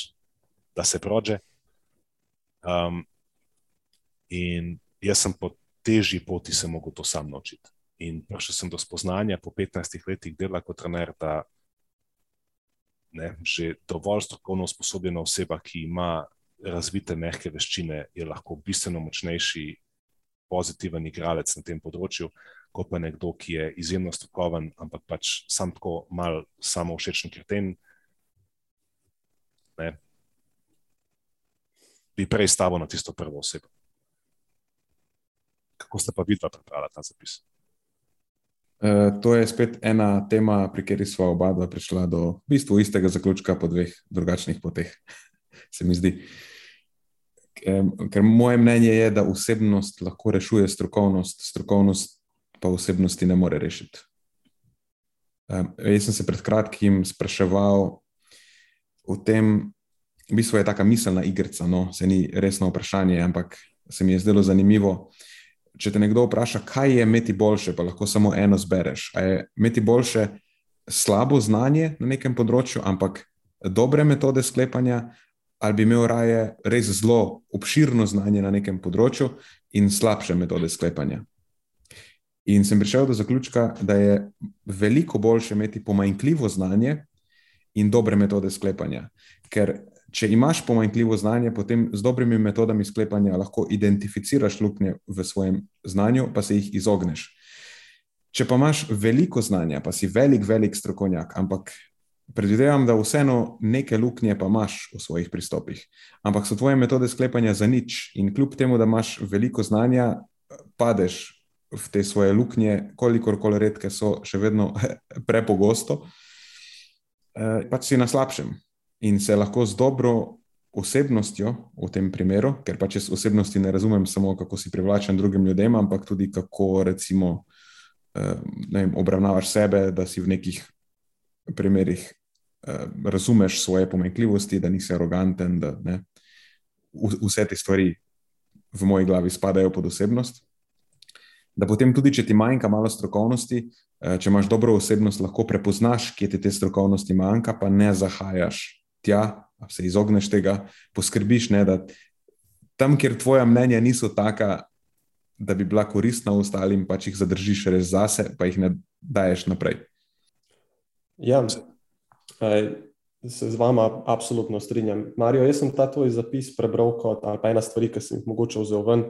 da se prože. Um, in jaz sem po težji poti se mogel to sam naučiti. In prišel sem do spoznanja po 15 letih dela kot trener, da ne, že dovolj strokovno usposobljena oseba, ki ima razvite mehke veščine, je lahko bistveno močnejši, pozitiven igralec na tem področju, kot pa nekdo, ki je izjemno strokoven, ampak pač sam tako mal samo všečen kreten. Ne, bi prej stavil na tisto prvo osebo. Kako ste pa vidva pripravila ta zapis? Uh, to je spet ena tema, pri kateri smo oba dva prišla do v bistvu istega zaključka po dveh drugačnih poteh, se mi zdi. Ker, ker moje mnenje je, da osebnost lahko rešuje strokovnost, strokovnost pa osebnosti ne more rešiti. Um, jaz sem se pred kratkim spraševal o tem, v bistvu je ta miselna igrica, no, se ni resno vprašanje, ampak se mi je zdelo zanimivo. Če te nekdo vpraša, kaj je imeti boljše, pa lahko samo eno zbereš. A je imeti boljše slabo znanje na nekem področju, ampak dobre metode sklepanja, ali bi imel raje res zelo obširno znanje na nekem področju in slabše metode sklepanja. In sem prišel do zaključka, da je veliko boljše imeti pomanjkljivo znanje in dobre metode sklepanja. Ker če imaš pomanjkljivo znanje, potem z dobrimi metodami sklepanja lahko identificiraš luknje v svojem znanju, pa se jih izogneš. Če pa imaš veliko znanja, pa si velik, velik strokovnjak, ampak predvidevam, da vseeno neke luknje pa imaš v svojih pristopih, ampak so tvoje metode sklepanja za nič in kljub temu, da imaš veliko znanja, padeš v te svoje luknje, kolikor koli redke so, še vedno prepogosto, eh, pač si na slabšem. In se lahko z dobro osebnostjo v tem primeru, ker pač jaz osebnosti ne razumem samo, kako si privlačen drugim ljudem, ampak tudi kako recimo eh, vem, obravnavaš sebe, da si v nekih primerih eh, razumeš svoje pomenkljivosti, da nisi aroganten, da ne, vse te stvari v moji glavi spadajo pod osebnost da potem tudi, če ti manjka malo strokovnosti, eh, če imaš dobro osebnost, lahko prepoznaš, kje ti te strokovnosti manjka, pa ne zahajaš tja, se izogneš tega, poskrbiš, ne, da tam, kjer tvoja mnenja niso taka, da bi bila koristna ostalim, pač jih zadržiš res zase, pa jih ne daješ naprej. Ja, se z vama absolutno strinjam. Marijo, jaz sem ta tvoj zapis prebral kot ena stvar, ki sem jih mogoče vzel ven,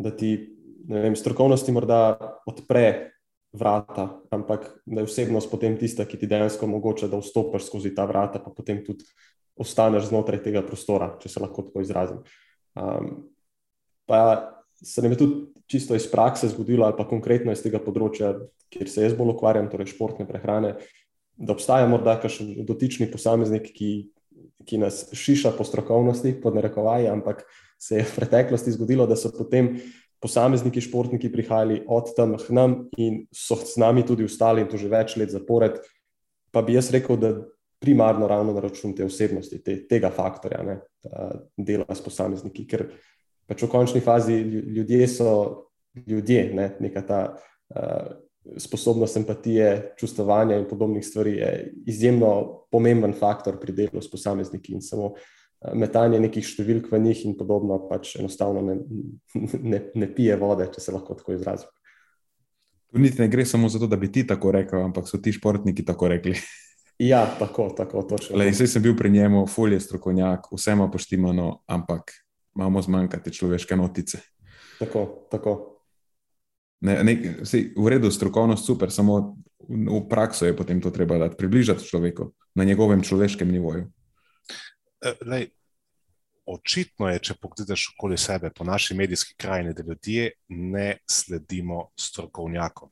da ti vem, strokovnosti morda odpre vrata, ampak da je osebnost potem tista, ki ti dejansko omogoča, da vstopiš skozi ta vrata, pa potem tudi ostaneš znotraj tega prostora, če se lahko tako izrazim. Um, pa se nam je tudi čisto iz prakse zgodilo, ali pa konkretno iz tega področja, kjer se jaz bolj ukvarjam, torej športne prehrane, da obstaja morda kakšen dotični posameznik, ki, ki nas šiša po strokovnosti, pod narekovaji, ampak se je v preteklosti zgodilo, da so potem posamezniki, športniki prihajali od tam k nam in so z nami tudi ostali in to že več let zapored. Pa bi jaz rekel, da primarno ravno na račun te osebnosti, te, tega faktorja, ne, dela s posamezniki, ker pač v končni fazi ljudje so ljudje, ne, neka ta uh, sposobnost empatije, čustovanja in podobnih stvari je izjemno pomemben faktor pri delu s posamezniki in samo uh, metanje nekih številk v njih in podobno, pač enostavno ne, ne, ne pije vode, če se lahko tako izrazim. Tu niti ne gre samo za to, da bi ti tako rekel, ampak so ti športniki tako rekli. Ja, tako, tako točno. Lej, sem bil pri njemu, fulje strokovnjak, vse ima poštimano, ampak imamo zmanjkati človeške notice. Tako, tako. Ne, ne, sej, v redu, strokovnost super, samo v prakso je potem to treba dati, približati človeku na njegovem človeškem nivoju. Eh, lej, očitno je, če pogledaš okoli sebe, po naši medijski krajini, da ljudje ne sledimo strokovnjakom.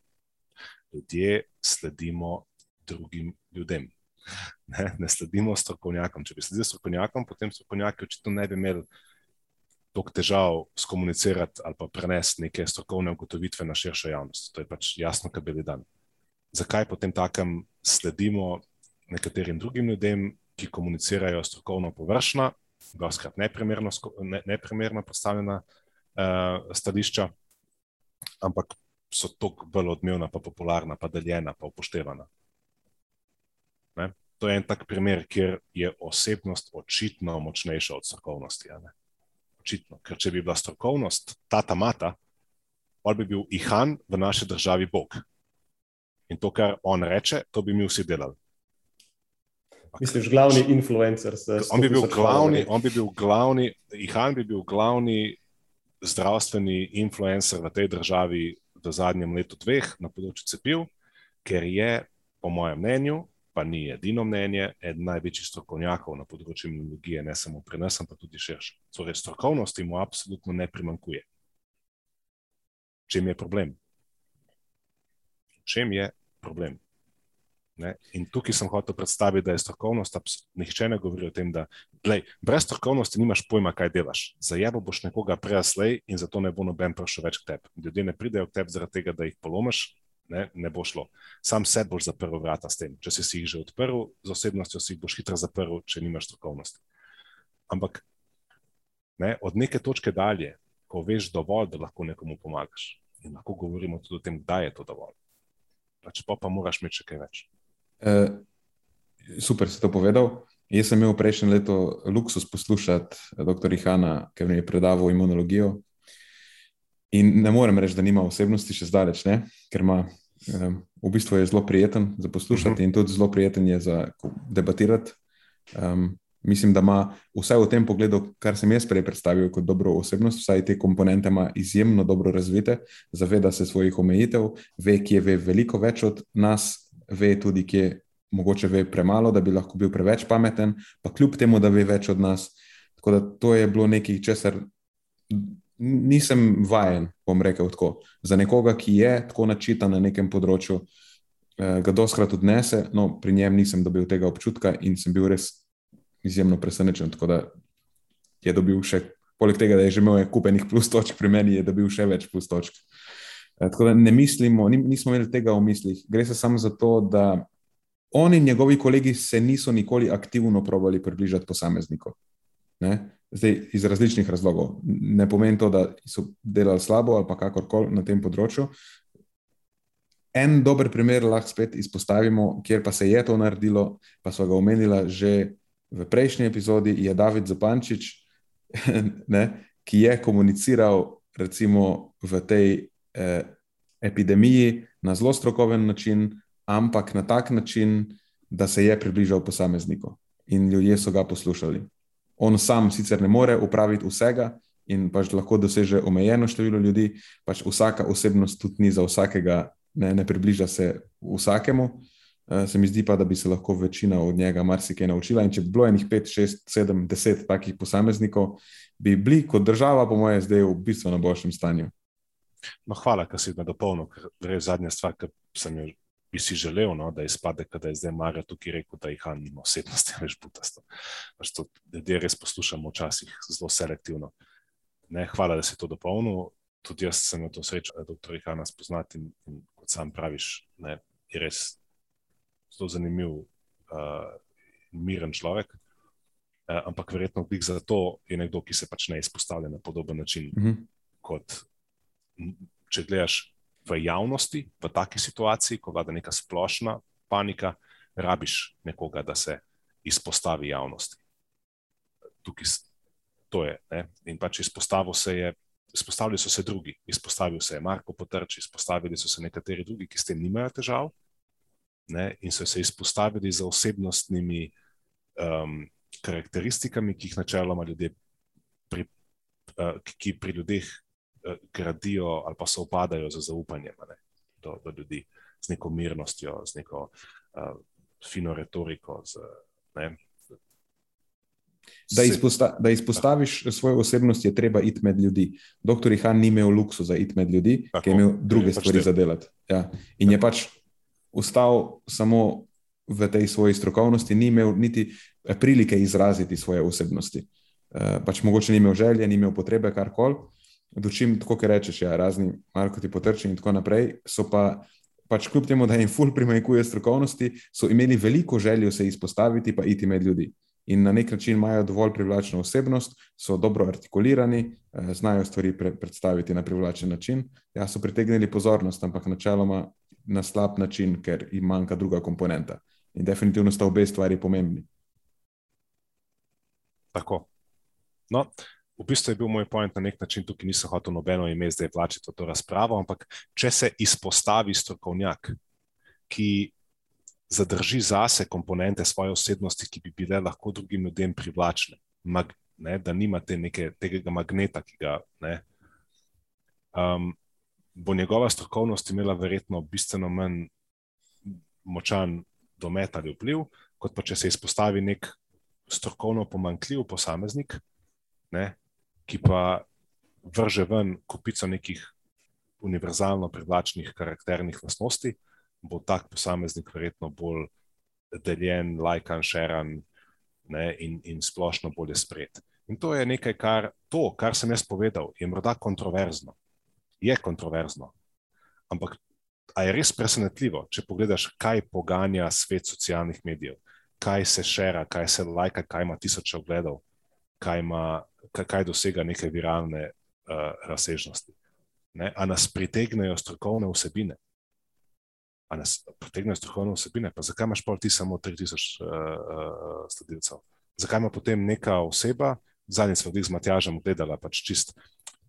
Ljudje sledimo drugim ljudem. Ne, ne sledimo strokovnjakom. Če bi sledili strokovnjakom, potem strokovnjaki očitno ne bi imeli toliko težav skomunicirati ali pa prenesti neke strokovne ugotovitve na širšo javnost. To je pač jasno, kaj bili dan. Zakaj potem takem sledimo nekaterim drugim ljudem, ki komunicirajo strokovno površno, doskrat neprimerno, ne, neprimerno postavljena uh, stališča, ampak so toliko bolj odmevna, pa popularna, pa deljena, pa upoštevana. Ne? To je en tak primer, kjer je osebnost očitno močnejša od strokovnosti. Očitno, ker če bi bila strokovnost tata mata, pa bi bil ihan v naši državi Bog. In to, kar on reče, to bi mi vsi delali. Misliš, glavni influencer? On bi, glavni, on bi bil glavni, Ihan bi bil glavni zdravstveni influencer v tej državi v zadnjem letu, dveh na področju cepiv, ker je, po mojem mnenju, pa ni edino mnenje, eden največjih strokovnjakov na področju imunologije, ne samo pri nas, ampak tudi širše. Torej, strokovnosti mu absolutno ne primankuje. Čem je problem? Čem je problem? Ne? In tukaj sem hotel predstaviti, da je strokovnost, nihče ne govori o tem, da lej, brez strokovnosti nimaš pojma, kaj delaš. Zajabo boš nekoga prejaslej in zato ne bo noben prišel več k tebi. Ljudje ne pridejo k tebi zaradi tega, da jih polomiš, ne, ne bo šlo. Sam se boš zaprl vrata s tem. Če si, jih že odprl z osebnostjo, si jih boš hitro zaprl, če nimaš strokovnosti. Ampak ne, od neke točke dalje, ko veš dovolj, da lahko nekomu pomagaš, in lahko govorimo tudi o tem, kdaj je to dovolj. Pač pa, pa moraš imeti še kaj več. Uh, super si to povedal. Jaz sem imel prejšnje leto luksus poslušati dr. Hanna, ki mi je predaval imunologijo. In ne morem reči, da nima osebnosti, še zdaleč ne, ker ima, um, v bistvu je zelo prijeten za poslušati uh -huh. in tudi zelo prijeten je za debatirati. Um, mislim, da ima vse v tem pogledu, kar sem jaz prej predstavil kot dobro osebnost, vsaj te komponente ima izjemno dobro razvite, zaveda se svojih omejitev, ve, ki je ve veliko več od nas, ve tudi, kje mogoče ve premalo, da bi lahko bil preveč pameten, pa kljub temu, da ve več od nas. Tako da to je bilo nekaj, česar nisem vajen, bom rekel tako. Za nekoga, ki je tako načitan na nekem področju, eh, ga doskrat odnese, no, pri njem nisem dobil tega občutka in sem bil res izjemno presenečen. Tako da je dobil še, poleg tega, da je že imel kupenih plus točk, pri meni je dobil še več plus točk. Eh, tako da ne mislimo, nismo imeli tega v mislih. Gre se samo za to, da on in njegovi kolegi se niso nikoli aktivno probali približati posameznikom. Zdaj, iz različnih razlogov. Ne pomeni to, da so delali slabo ali pa kakorkoli na tem področju. En dober primer lahko spet izpostavimo, kjer pa se je to naredilo, pa smo ga omenili že v prejšnji epizodi, je David Zapančič, ne, ki je komuniciral recimo v tej eh, epidemiji na zelo strokoven način, ampak na tak način, da se je približal posamezniku in ljudje so ga poslušali on sam sicer ne more upraviti vsega in pač lahko doseže omejeno število ljudi, pač vsaka osebnost tudi ni za vsakega, ne, ne približa se vsakemu. Uh, se mi zdi pa, da bi se lahko večina od njega marsikaj naučila. In če bi bilo enih 5, 6, 7, 10 takih posameznikov, bi bili kot država, po mojem, zdaj v bistveno boljšem stanju. No, hvala, da si me dopolnil, ker je zadnja stvar, ki sem jo bi si želel, no, da izpade, da je zdaj Marijo tukaj rekel, da jih ima osebnost, več butasto. Pač to ljudje res poslušamo včasih zelo selektivno. Ne, hvala, da si to dopolnil. Tudi jaz sem imel to srečo, da dr. Hanna spoznati in, in kot sam praviš, ne, je res zelo zanimiv uh, miren človek. Uh, ampak verjetno bih za to je nekdo, ki se pač ne izpostavlja na podoben način, mm -hmm. kot če gledaš v javnosti, v taki situaciji, ko vlada neka splošna panika, rabiš nekoga, da se izpostavi javnosti. Tukaj to je. Ne? In pač izpostavil se je. Izpostavili so se drugi, izpostavil se je Marko Potrč, izpostavili so se nekateri drugi, ki s tem nimajo težav, ne, in so se izpostavili za osebnostnimi um, karakteristikami, ki jih načeloma ljudje, pri, uh, ki pri ljudeh Eh, gradijo ali pa se upadajo za zaupanje do, do ljudi, z neko mirnostjo, z neko uh, fino retoriko. Z, Da, izposta, da izpostaviš svojo osebnost, je treba iti med ljudi. Doktor Han ni imel luksusa za iti med ljudi, ki je imel druge pač stvari za delati. Ja. In je pač ustal samo v tej svoji strokovnosti, ni imel niti prilike izraziti svoje osebnosti. Uh, pač mogoče ni imel želje, ni imel potrebe, karkoli dočim, tako kot rečeš, ja, razni markoti potrči in tako naprej, so pa pač kljub temu, da jim ful primanjkuje strokovnosti, so imeli veliko željo se izpostaviti pa iti med ljudi. In na nek način imajo dovolj privlačno osebnost, so dobro artikulirani, eh, znajo stvari pre predstaviti na privlačen način. Ja, so pritegnili pozornost, ampak načeloma na slab način, ker jim manjka druga komponenta. In definitivno sta obe stvari pomembni. Tako. No, v bistvu je bil moj point na nek način, tukaj nisem hotel nobeno ime zdaj plačiti v to razpravo, ampak če se izpostavi strokovnjak, ki zadrži zase komponente svoje osebnosti, ki bi bile lahko drugim ljudem privlačne, mag, ne, da nimate neke, tega magneta, ki ga ne. Um, bo njegova strokovnost imela verjetno bistveno manj močan domet ali vpliv, kot pa če se izpostavi nek strokovno pomankljiv posameznik, ne, ki pa vrže ven kupico nekih univerzalno privlačnih karakternih lastnosti, bo tak posameznik verjetno bolj deljen, lajkan, šeran ne, in, in splošno bolje spred. In to je nekaj, kar, to, kar sem jaz povedal, je morda kontroverzno. Je kontroverzno. Ampak je res presenetljivo, če pogledaš, kaj poganja svet socialnih medijev, kaj se šera, kaj se lajka, kaj ima tisoče ogledov, kaj ima kaj dosega neke viralne uh, razsežnosti. Ne? A nas pritegnejo strokovne vsebine? A nas pritegnejo strokovne vsebine? Pa zakaj imaš pol ti samo 3000 uh, uh, sledilcev? Zakaj ima potem neka oseba, zadnjič smo jih z Matjažem gledala, pač čist.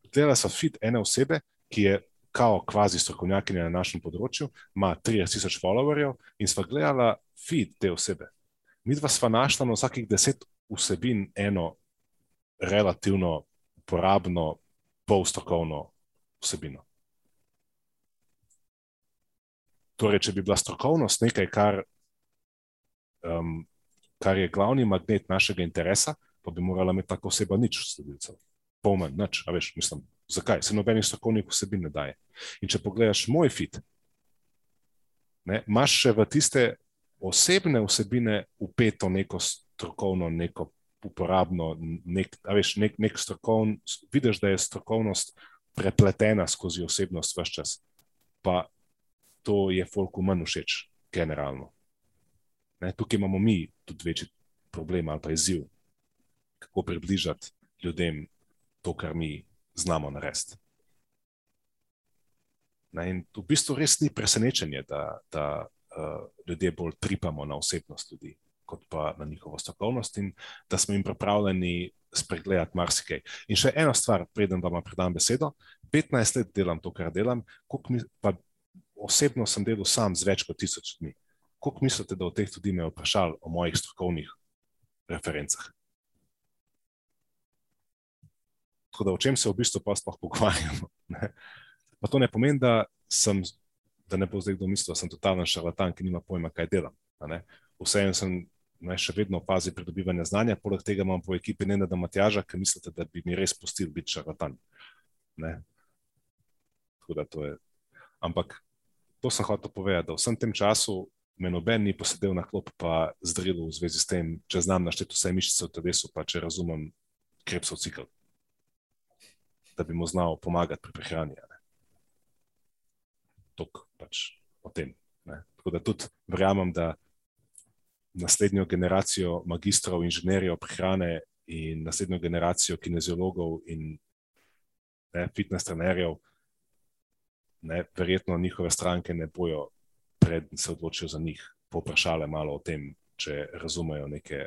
Gledala so fit ene osebe, ki je kao kvazi strokovnjakinja na našem področju, ima 3000 followerjev in sva gledala fit te osebe. Mi dva sva našla na vsakih deset vsebin eno relativno uporabno, polstrokovno vsebino. Torej, če bi bila strokovnost nekaj, kar, um, kar je glavni magnet našega interesa, pa bi morala imeti tako oseba nič sledilcev. Pomen, nič, a veš, mislim, Zakaj? Se nobenih strokovnih vsebin ne daje. In če pogledaš moj fit, ne, imaš še v tiste osebne vsebine upeto neko strokovno, neko uporabno, nek, veš, nek, nek strokovn, vidiš, da je strokovnost prepletena skozi osebnost vse čas. Pa to je folku manj všeč, generalno. Ne, tukaj imamo mi tudi večji problem ali pa izziv, kako približati ljudem to, kar mi znamo narediti. In v bistvu res ni presenečenje, da, da uh, ljudje bolj tripamo na osebnost ljudi, kot pa na njihovo strokovnost, in da smo jim pripravljeni spregledati marsikaj. In še ena stvar, preden vam predam besedo. 15 let delam to, kar delam, mi, pa osebno sem delal sam z več kot tisoč ljudmi. Kako mislite, da od teh ljudi me vprašali o mojih strokovnih referencah? Tako da o čem se v bistvu pa sploh pogovarjamo? Ne? Pa to ne pomeni, da, sem, da ne bo zdaj kdo mislil, da sem totalen šarlatan, ki nima pojma, kaj delam. Vseeno sem ne, še vedno v fazi pridobivanja znanja, poleg tega imam po ekipi ne da Matjaža, ki mislite, da bi mi res pustil biti šarlatan. To je... Ampak to sem hotel povedati, da v vsem tem času me noben ni posedel na klop, pa zdril v zvezi s tem, če znam našteti vse mišice v telesu, pa če razumem krepsov cikl, da bi mu znal pomagati pri prehrani. Tok pač o tem. Ne. Tako da tudi verjamem, da naslednjo generacijo magistrov, inženirjev prehrane in naslednjo generacijo kineziologov in ne, fitness trenerjev, ne, verjetno njihove stranke ne bojo, predtem se odločijo za njih, poprašale malo o tem, če razumejo neke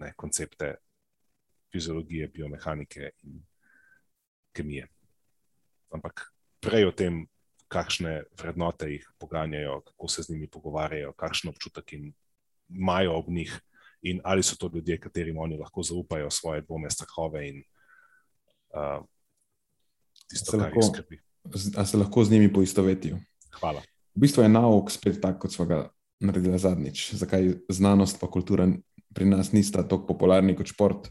ne, koncepte fiziologije, biomehanike in kemije. Ampak prej o tem, kakšne vrednote jih poganjajo, kako se z njimi pogovarjajo, kakšen občutek jim imajo ob njih, in ali so to ljudje, katerim oni lahko zaupajo svoje dvome, strahove in uh, tisto, kar jih skrbi. Ali se lahko z njimi poistovetijo? Hvala. V bistvu je nauk spet tako, kot smo ga naredili zadnjič. Zakaj znanost in kultura pri nas nista tako popularni kot šport?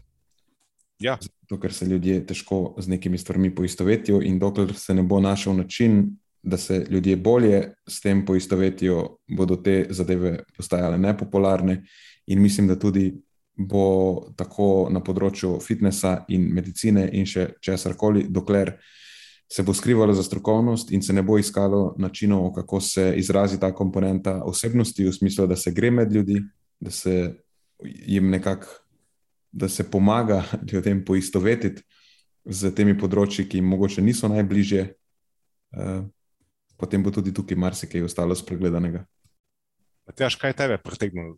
Ja. Zato, ker se ljudje težko z nekimi stvarmi poistovetijo, in dokler se ne bo našel način, da se ljudje bolje s tem poistovetijo, bodo te zadeve postajale nepopularne. In mislim, da tudi bo tako na področju fitnesa in medicine in še česar koli, dokler se bo skrivalo za strokovnost in se ne bo iskalo načinov, kako se izrazi ta komponenta osebnosti, v smislu, da se gre med ljudi, da se jim nekako. Da se pomaga ljudem poistovetiti z temi področji, ki jim morda niso najbližje, uh, potem bo tudi tukaj marsikaj ostalo spregledanega. Matjaš, kaj tebe pritegnilo,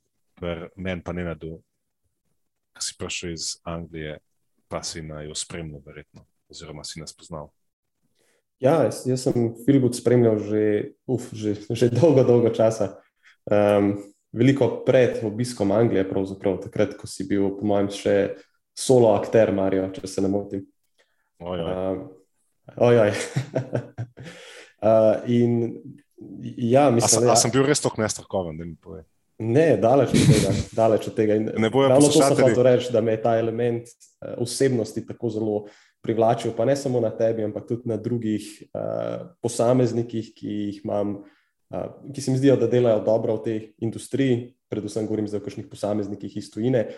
meni pa ne na to, ki si prišel iz Anglije, pa si na jo spremljal, verjetno, oziroma si nas poznal. Ja, jaz, jaz sem Filip spremljal že, uf, že, že dolgo, dolgo časa. Um, veliko pred obiskom Anglije, pravzaprav takrat, ko si bil, po mojem, še solo akter, Marijo, če se ne motim. Ojoj. Um, ojoj. Uh, in, ja, mislim, a, a sem bil res tako nestrokoven, da mi pove. Ne, daleč od tega. Daleč od tega. Ne bojo pa poslušati reči, da me je ta element uh, osebnosti tako zelo privlačil, pa ne samo na tebi, ampak tudi na drugih uh, posameznikih, ki jih imam, uh, ki se mi zdijo, da delajo dobro v tej industriji, predvsem govorim za kakšnih posameznikih iz tujine.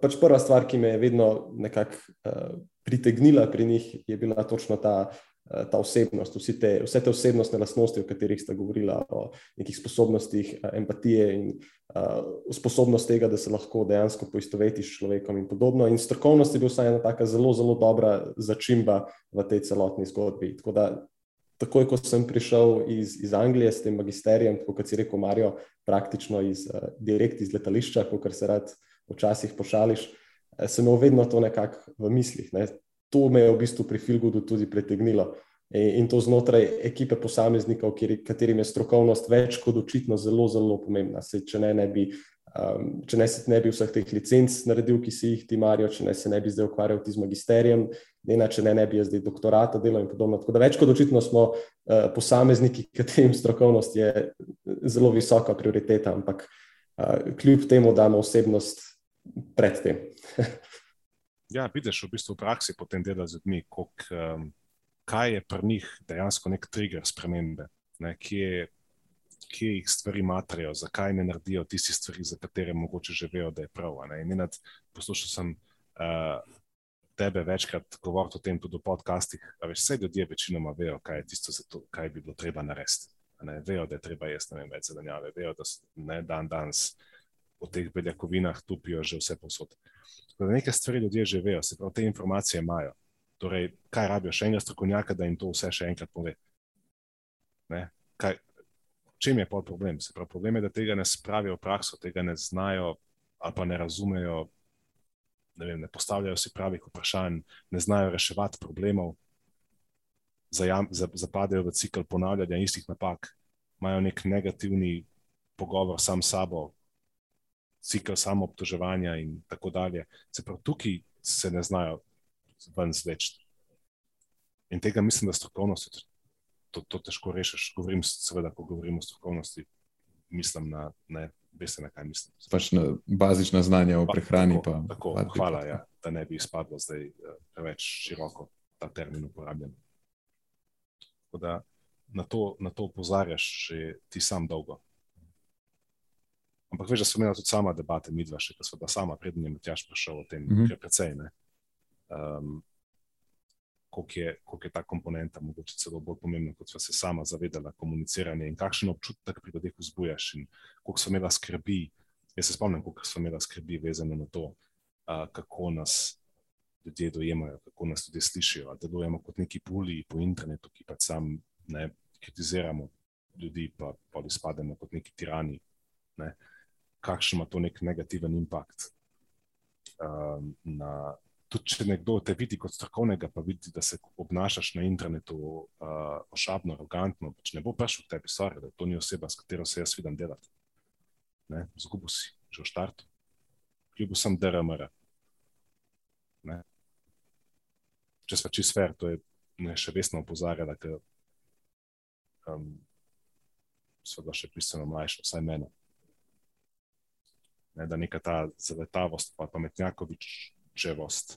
Pač prva stvar, ki me je vedno nekako uh, pritegnila pri njih, je bila točno ta uh, ta osebnost, te, vse te osebnostne lastnosti, o katerih ste govorili, o nekih sposobnostih eh, empatije in uh, sposobnost tega, da se lahko dejansko poistovetiš s človekom in podobno. In strokovnost je bila vsaj ena taka zelo, zelo dobra začimba v tej celotni zgodbi. Tako da, takoj ko sem prišel iz, iz Anglije s tem magisterijem, kot si rekel, Marijo, praktično iz, direkt iz letališča, kot se rad včasih pošališ, sem imel vedno to nekako v mislih. Ne? To me je v bistvu pri Filgudu tudi pritegnilo. In to znotraj ekipe posameznikov, katerim je strokovnost več kot očitno zelo, zelo pomembna. Se, če, ne, ne bi, um, če ne se ne bi vseh teh licenc naredil, ki si jih ti marijo, če ne se ne bi zdaj ukvarjal z magisterijem, ne, ne, če ne, ne bi jaz zdaj doktorata delal in podobno. Tako da več kot očitno smo uh, posamezniki, katerim strokovnost je zelo visoka prioriteta, ampak uh, kljub temu damo osebnost pred tem. Ja, vidiš v bistvu v praksi potem dela z ljudmi, koliko um, kaj je pri njih dejansko nek trigger spremembe, ne, kje, kje jih stvari matrajo, zakaj ne naredijo tisti stvari, za katere mogoče že vejo, da je prav. Poslušal sem uh, tebe večkrat govoriti o tem, tudi v podcastih. Vse ljudje večinoma vejo, kaj je tisto, to, kaj bi bilo treba narediti. Vejo, da je treba jesti več zelenjave, vejo, da ne dan danes v teh beljakovinah tupijo že vse posod. Nekaj stvari ljudje že vejo, se pravi, te informacije imajo. Torej, kaj rabijo še enega strokovnjaka, da jim to vse še enkrat pove? Kaj, čem je pol problem? Se pravi, problem je, da tega ne spravijo v prakso, tega ne znajo ali pa ne razumejo, ne, vem, ne postavljajo si pravih vprašanj, ne znajo reševati problemov, zajam, zapadajo v cikl ponavljanja istih napak, imajo nek negativni pogovor sam s sabo, cikl samo obtoževanja in tako dalje. Se pravi, tukaj se ne znajo ven zveč. In tega mislim, da strokovnost to, to težko rešiš. Govorim, seveda, ko govorim o strokovnosti, mislim na ne. Veste, na kaj mislim. Pač na bazična znanja o prehrani. Tako, pa, tako, pa, hvala, ja, da ne bi izpadlo zdaj eh, preveč široko ta termin uporabljen. Da, na, to, na to upozarjaš že ti sam dolgo. Ampak veš, da smo imeli tudi sama debate, mi dva, še ko smo da sama, prednji je Matjaš prišel o tem, mm -hmm. precej. Ne? um, koliko, je, koliko je ta komponenta, mogoče celo bolj pomembna, kot smo se sama zavedala, komuniciranje in kakšen občutek pri ljudeh vzbujaš. In koliko smo imeli skrbi, jaz se spomnim, koliko smo imeli skrbi vezano na to, uh, kako nas ljudje dojemajo, kako nas ljudje slišijo. Da delujemo kot neki puli po internetu, ki pa sam ne kritiziramo ljudi, pa pa izpademo kot neki tirani. Ne. Kakšen ima to nek negativen impact um, na, tudi če nekdo te vidi kot strokovnega, pa vidi, da se obnašaš na internetu uh, ošabno, arogantno, pač ne bo prišel k tebi, sorry, da to ni oseba, s katero se jaz vidim delati. Zgubil si že v štartu, kljub sem DRMR. Ne? Če smo čist fair, to je ne, še vesno opozarjala, ker um, so da še bistveno mlajše, vsaj mene. Ne, da neka ta zaletavost, pa pametnjakovič, čevost,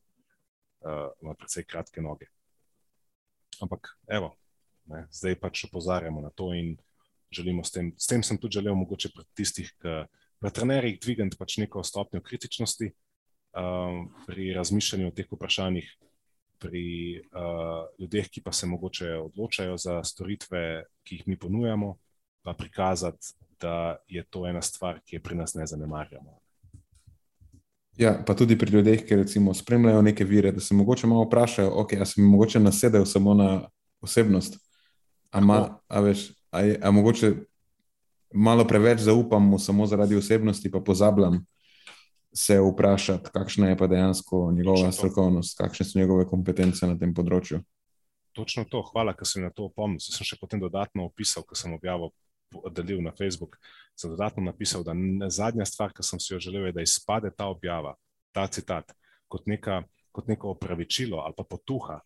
uh, ima precej kratke noge. Ampak, evo, ne, zdaj pač opozarjamo na to in želimo s tem, s tem sem tudi želel, mogoče pri tistih, ki pri trenerjih dvigati pač neko stopnjo kritičnosti um, pri razmišljanju o teh vprašanjih, pri uh, ljudeh, ki pa se mogoče odločajo za storitve, ki jih mi ponujamo, pa prikazati, da je to ena stvar, ki je pri nas ne zanemarjamo. Ja, pa tudi pri ljudeh, ki recimo spremljajo neke vire, da se mogoče malo vprašajo, okay, ali se mi mogoče nasedajo samo na osebnost. A, a, veš, a, je, a mogoče malo preveč zaupam mu samo zaradi osebnosti, pa pozabljam se vprašati, kakšna je pa dejansko njegova strokovnost, kakšne so njegove kompetence na tem področju. Točno to, hvala, ker si na to opomnil. Sem še potem dodatno opisal, ker sem objavil, delil na Facebook sem dodatno napisal, da zadnja stvar, ki sem si jo želel, je, da izpade ta objava, ta citat, kot, neka, kot neko opravičilo ali pa potuha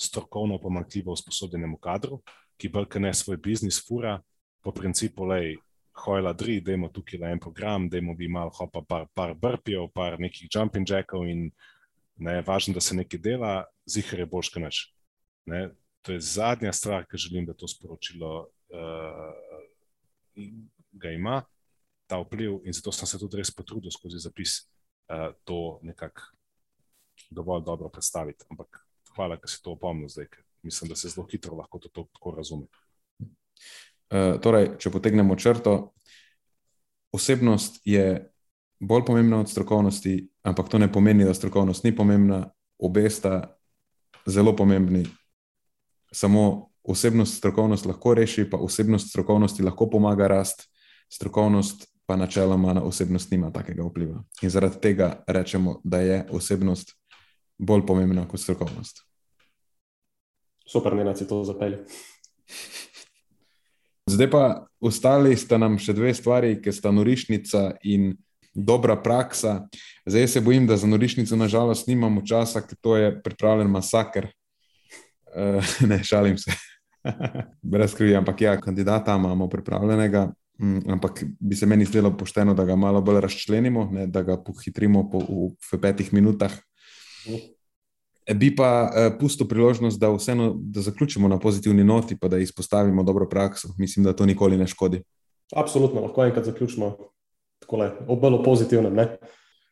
strokovno pomankljivo usposobljenemu kadru, ki brke ne svoj biznis fura po principu, lej, hojla dri, da imamo tukaj le en program, da imamo bi malo hopa par, par brpijo, par nekih jumping jackov in ne važno, da se nekaj dela, zihar je boljš, kaj neč. Ne, to je zadnja stvar, ki želim, da to sporočilo uh, ga ima ta vpliv, in zato sem se tudi res potrudil skozi zapis uh, to nekako dovolj dobro predstaviti. Ampak hvala, da si to opomnil zdaj, ker mislim, da se zelo hitro lahko to tako razume. Uh, torej, če potegnemo črto, osebnost je bolj pomembna od strokovnosti, ampak to ne pomeni, da strokovnost ni pomembna, obe sta zelo pomembni. Samo osebnost strokovnost lahko reši, pa osebnost strokovnosti lahko pomaga rasti strokovnost pa načeloma na osebnost nima takega vpliva. In zaradi tega rečemo, da je osebnost bolj pomembna kot strokovnost. Super, ne da si to zapeljal. Zdaj pa ostali sta nam še dve stvari, ki sta norišnica in dobra praksa. Zdaj se bojim, da za norišnico nažalost nimamo časa, ker to je pripravljen masaker. Uh, ne, šalim se. Brez skrbi, ampak ja, kandidata imamo pripravljenega. Mm, ampak bi se meni zdelo pošteno, da ga malo bolj razčlenimo, ne, da ga pohitrimo po, v, v petih minutah. Bi pa uh, pustil priložnost, da vseeno da zaključimo na pozitivni noti, pa da izpostavimo dobro prakso. Mislim, da to nikoli ne škodi. Absolutno, lahko enkrat zaključimo tako obelo pozitivno. Ne?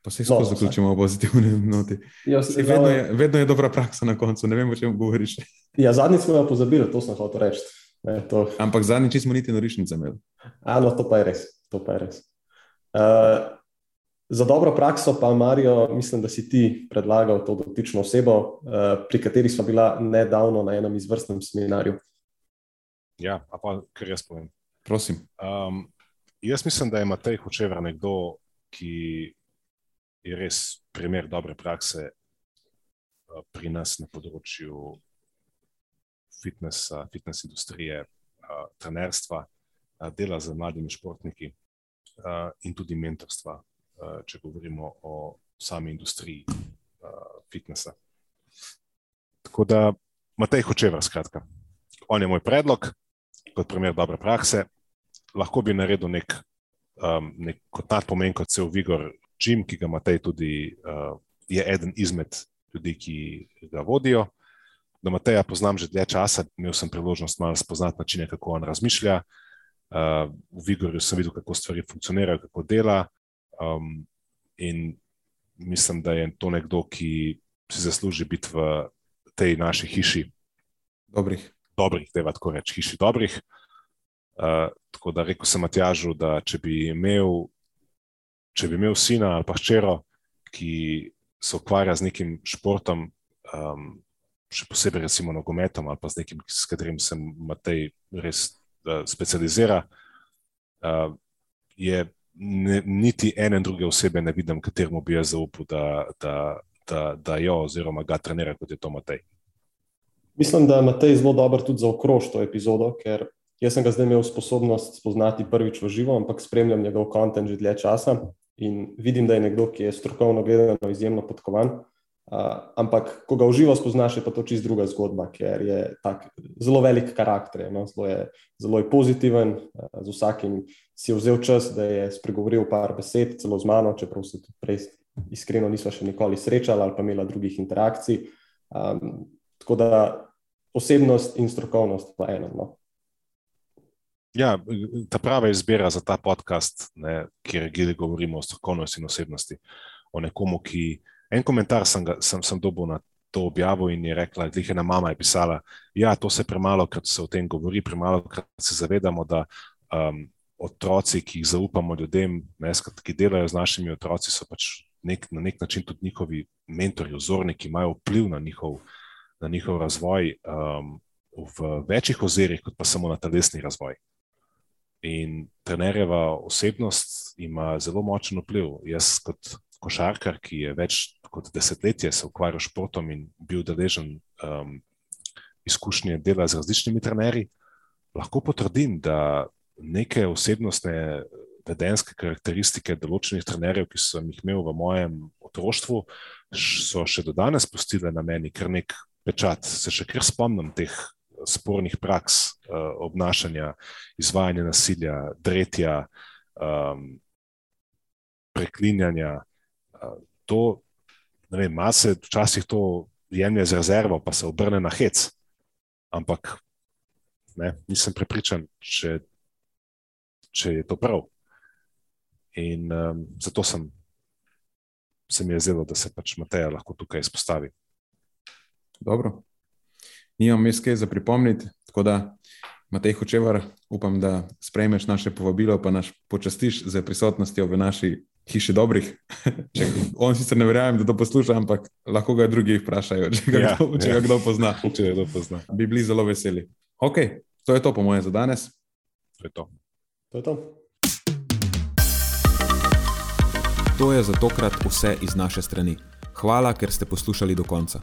Pa se skozi no, zaključimo v pozitivni noti. Ja, vedno, je, vedno je dobra praksa na koncu, ne vem, o čem govoriš. Ja, zadnjič smo jo pozabili, to sem hotel reči. Ne, to... Ampak zadnjič smo niti norišnice imeli. Ano, to pa je res. Pa je res. Uh, za dobro prakso pa, Marijo, mislim, da si ti predlagal to dotično osebo, uh, pri kateri smo bila nedavno na enem izvrstnem seminarju. Ja, pa kar jaz povem. Prosim. Um, jaz mislim, da je Matej Hočever nekdo, ki je res primer dobre prakse uh, pri nas na področju fitnesa, fitness industrije, uh, trenerstva, uh, dela z mladimi športniki in tudi mentorstva, če govorimo o sami industriji fitnesa. Tako da, Matej Hočever, skratka. On je moj predlog, kot primer dobre prakse lahko bi naredil nek, um, nek kot nadpomen, kot se v Vigor Jim, ki ga Matej tudi uh, je eden izmed ljudi, ki ga vodijo. Da Mateja poznam že dlje časa, imel sem priložnost malo spoznati načine, kako on razmišlja. Uh, v Vigorju sem videl, kako stvari funkcionirajo, kako dela. Um, in mislim, da je to nekdo, ki si zasluži biti v tej naši hiši. Dobrih. Dobrih, da je tako reči, hiši dobrih. Uh, tako da rekel sem Matjažu, da če bi imel, če bi imel sina ali pa hčero, ki se ukvarja z nekim športom, um, še posebej recimo nogometom ali pa z nekim, s katerim se Matej res uh, specializira, uh, je ne, niti ene druge osebe ne vidim, kateremu bi jaz zaupal, da, da, da, da jo oziroma ga trenira, kot je to Matej. Mislim, da je Matej zelo dober tudi za okrož to epizodo, ker Jaz sem ga zdaj imel sposobnost spoznati prvič v živo, ampak spremljam njegov kontent že dlje časa in vidim, da je nekdo, ki je strokovno gledano izjemno podkovan. Uh, ampak, ko ga uživo spoznaš, je pa to čist druga zgodba, ker je tak zelo velik karakter, no? zelo, je, zelo je pozitiven, uh, z vsakim si je vzel čas, da je spregovoril par besed, celo z mano, čeprav se tudi prej iskreno nismo še nikoli srečali ali pa imela drugih interakcij. Um, tako da osebnost in strokovnost pa eno. No? Ja, ta prava izbira za ta podcast, ne, kjer govorimo o strokovnosti in osebnosti, o nekomu, ki. En komentar sem, ga, sem, sem dobil na to objavo in je rekla: Glihe na mama je pisala, da ja, to se premalo krat se o tem govori, premalo krat se zavedamo, da um, otroci, ki jih zaupamo ljudem, ne, ki delajo z našimi otroci, so pač nek, na nek način tudi njihovi mentori, ozorniki, imajo vpliv na njihov, na njihov razvoj um, v večjih ozirih, kot pa samo na telesni razvoj. In trenerjeva osebnost ima zelo močen vpliv. Jaz, kot košarkar, ki je več kot desetletje se ukvarjal s športom in bil deležen um, izkušnje dela z različnimi trenerji, lahko potrdim, da neke osebnostne vedenske karakteristike določenih trenerjev, ki sem jih imel v mojem otroštvu, so še do danes pustile na meni kar nek pečat. Se še kar spomnim teh spornih praks uh, obnašanja, izvajanja nasilja, dretja, um, preklinjanja. Uh, to, ne vem, malo se včasih to jemlje z rezervo, pa se obrne na hec. Ampak ne, nisem prepričan, če, če je to prav. In um, zato sem, se mi je zdelo, da se pač Mateja lahko tukaj izpostavi. Dobro nimam mes kaj za pripomniti. Tako da, Matej Hočevar, upam, da sprejmeš naše povabilo, pa nas počastiš z prisotnostjo v naši hiši dobrih. Če, on sicer ne verjamem, da to posluša, ampak lahko ga drugi vprašajo, če ga, ja, kdo, če ja. ga kdo pozna. Če ga kdo pozna. Bi bili zelo veseli. Ok, to je to, po moje, za danes. To je to. To je to. To je za tokrat vse iz naše strani. Hvala, ker ste poslušali do konca.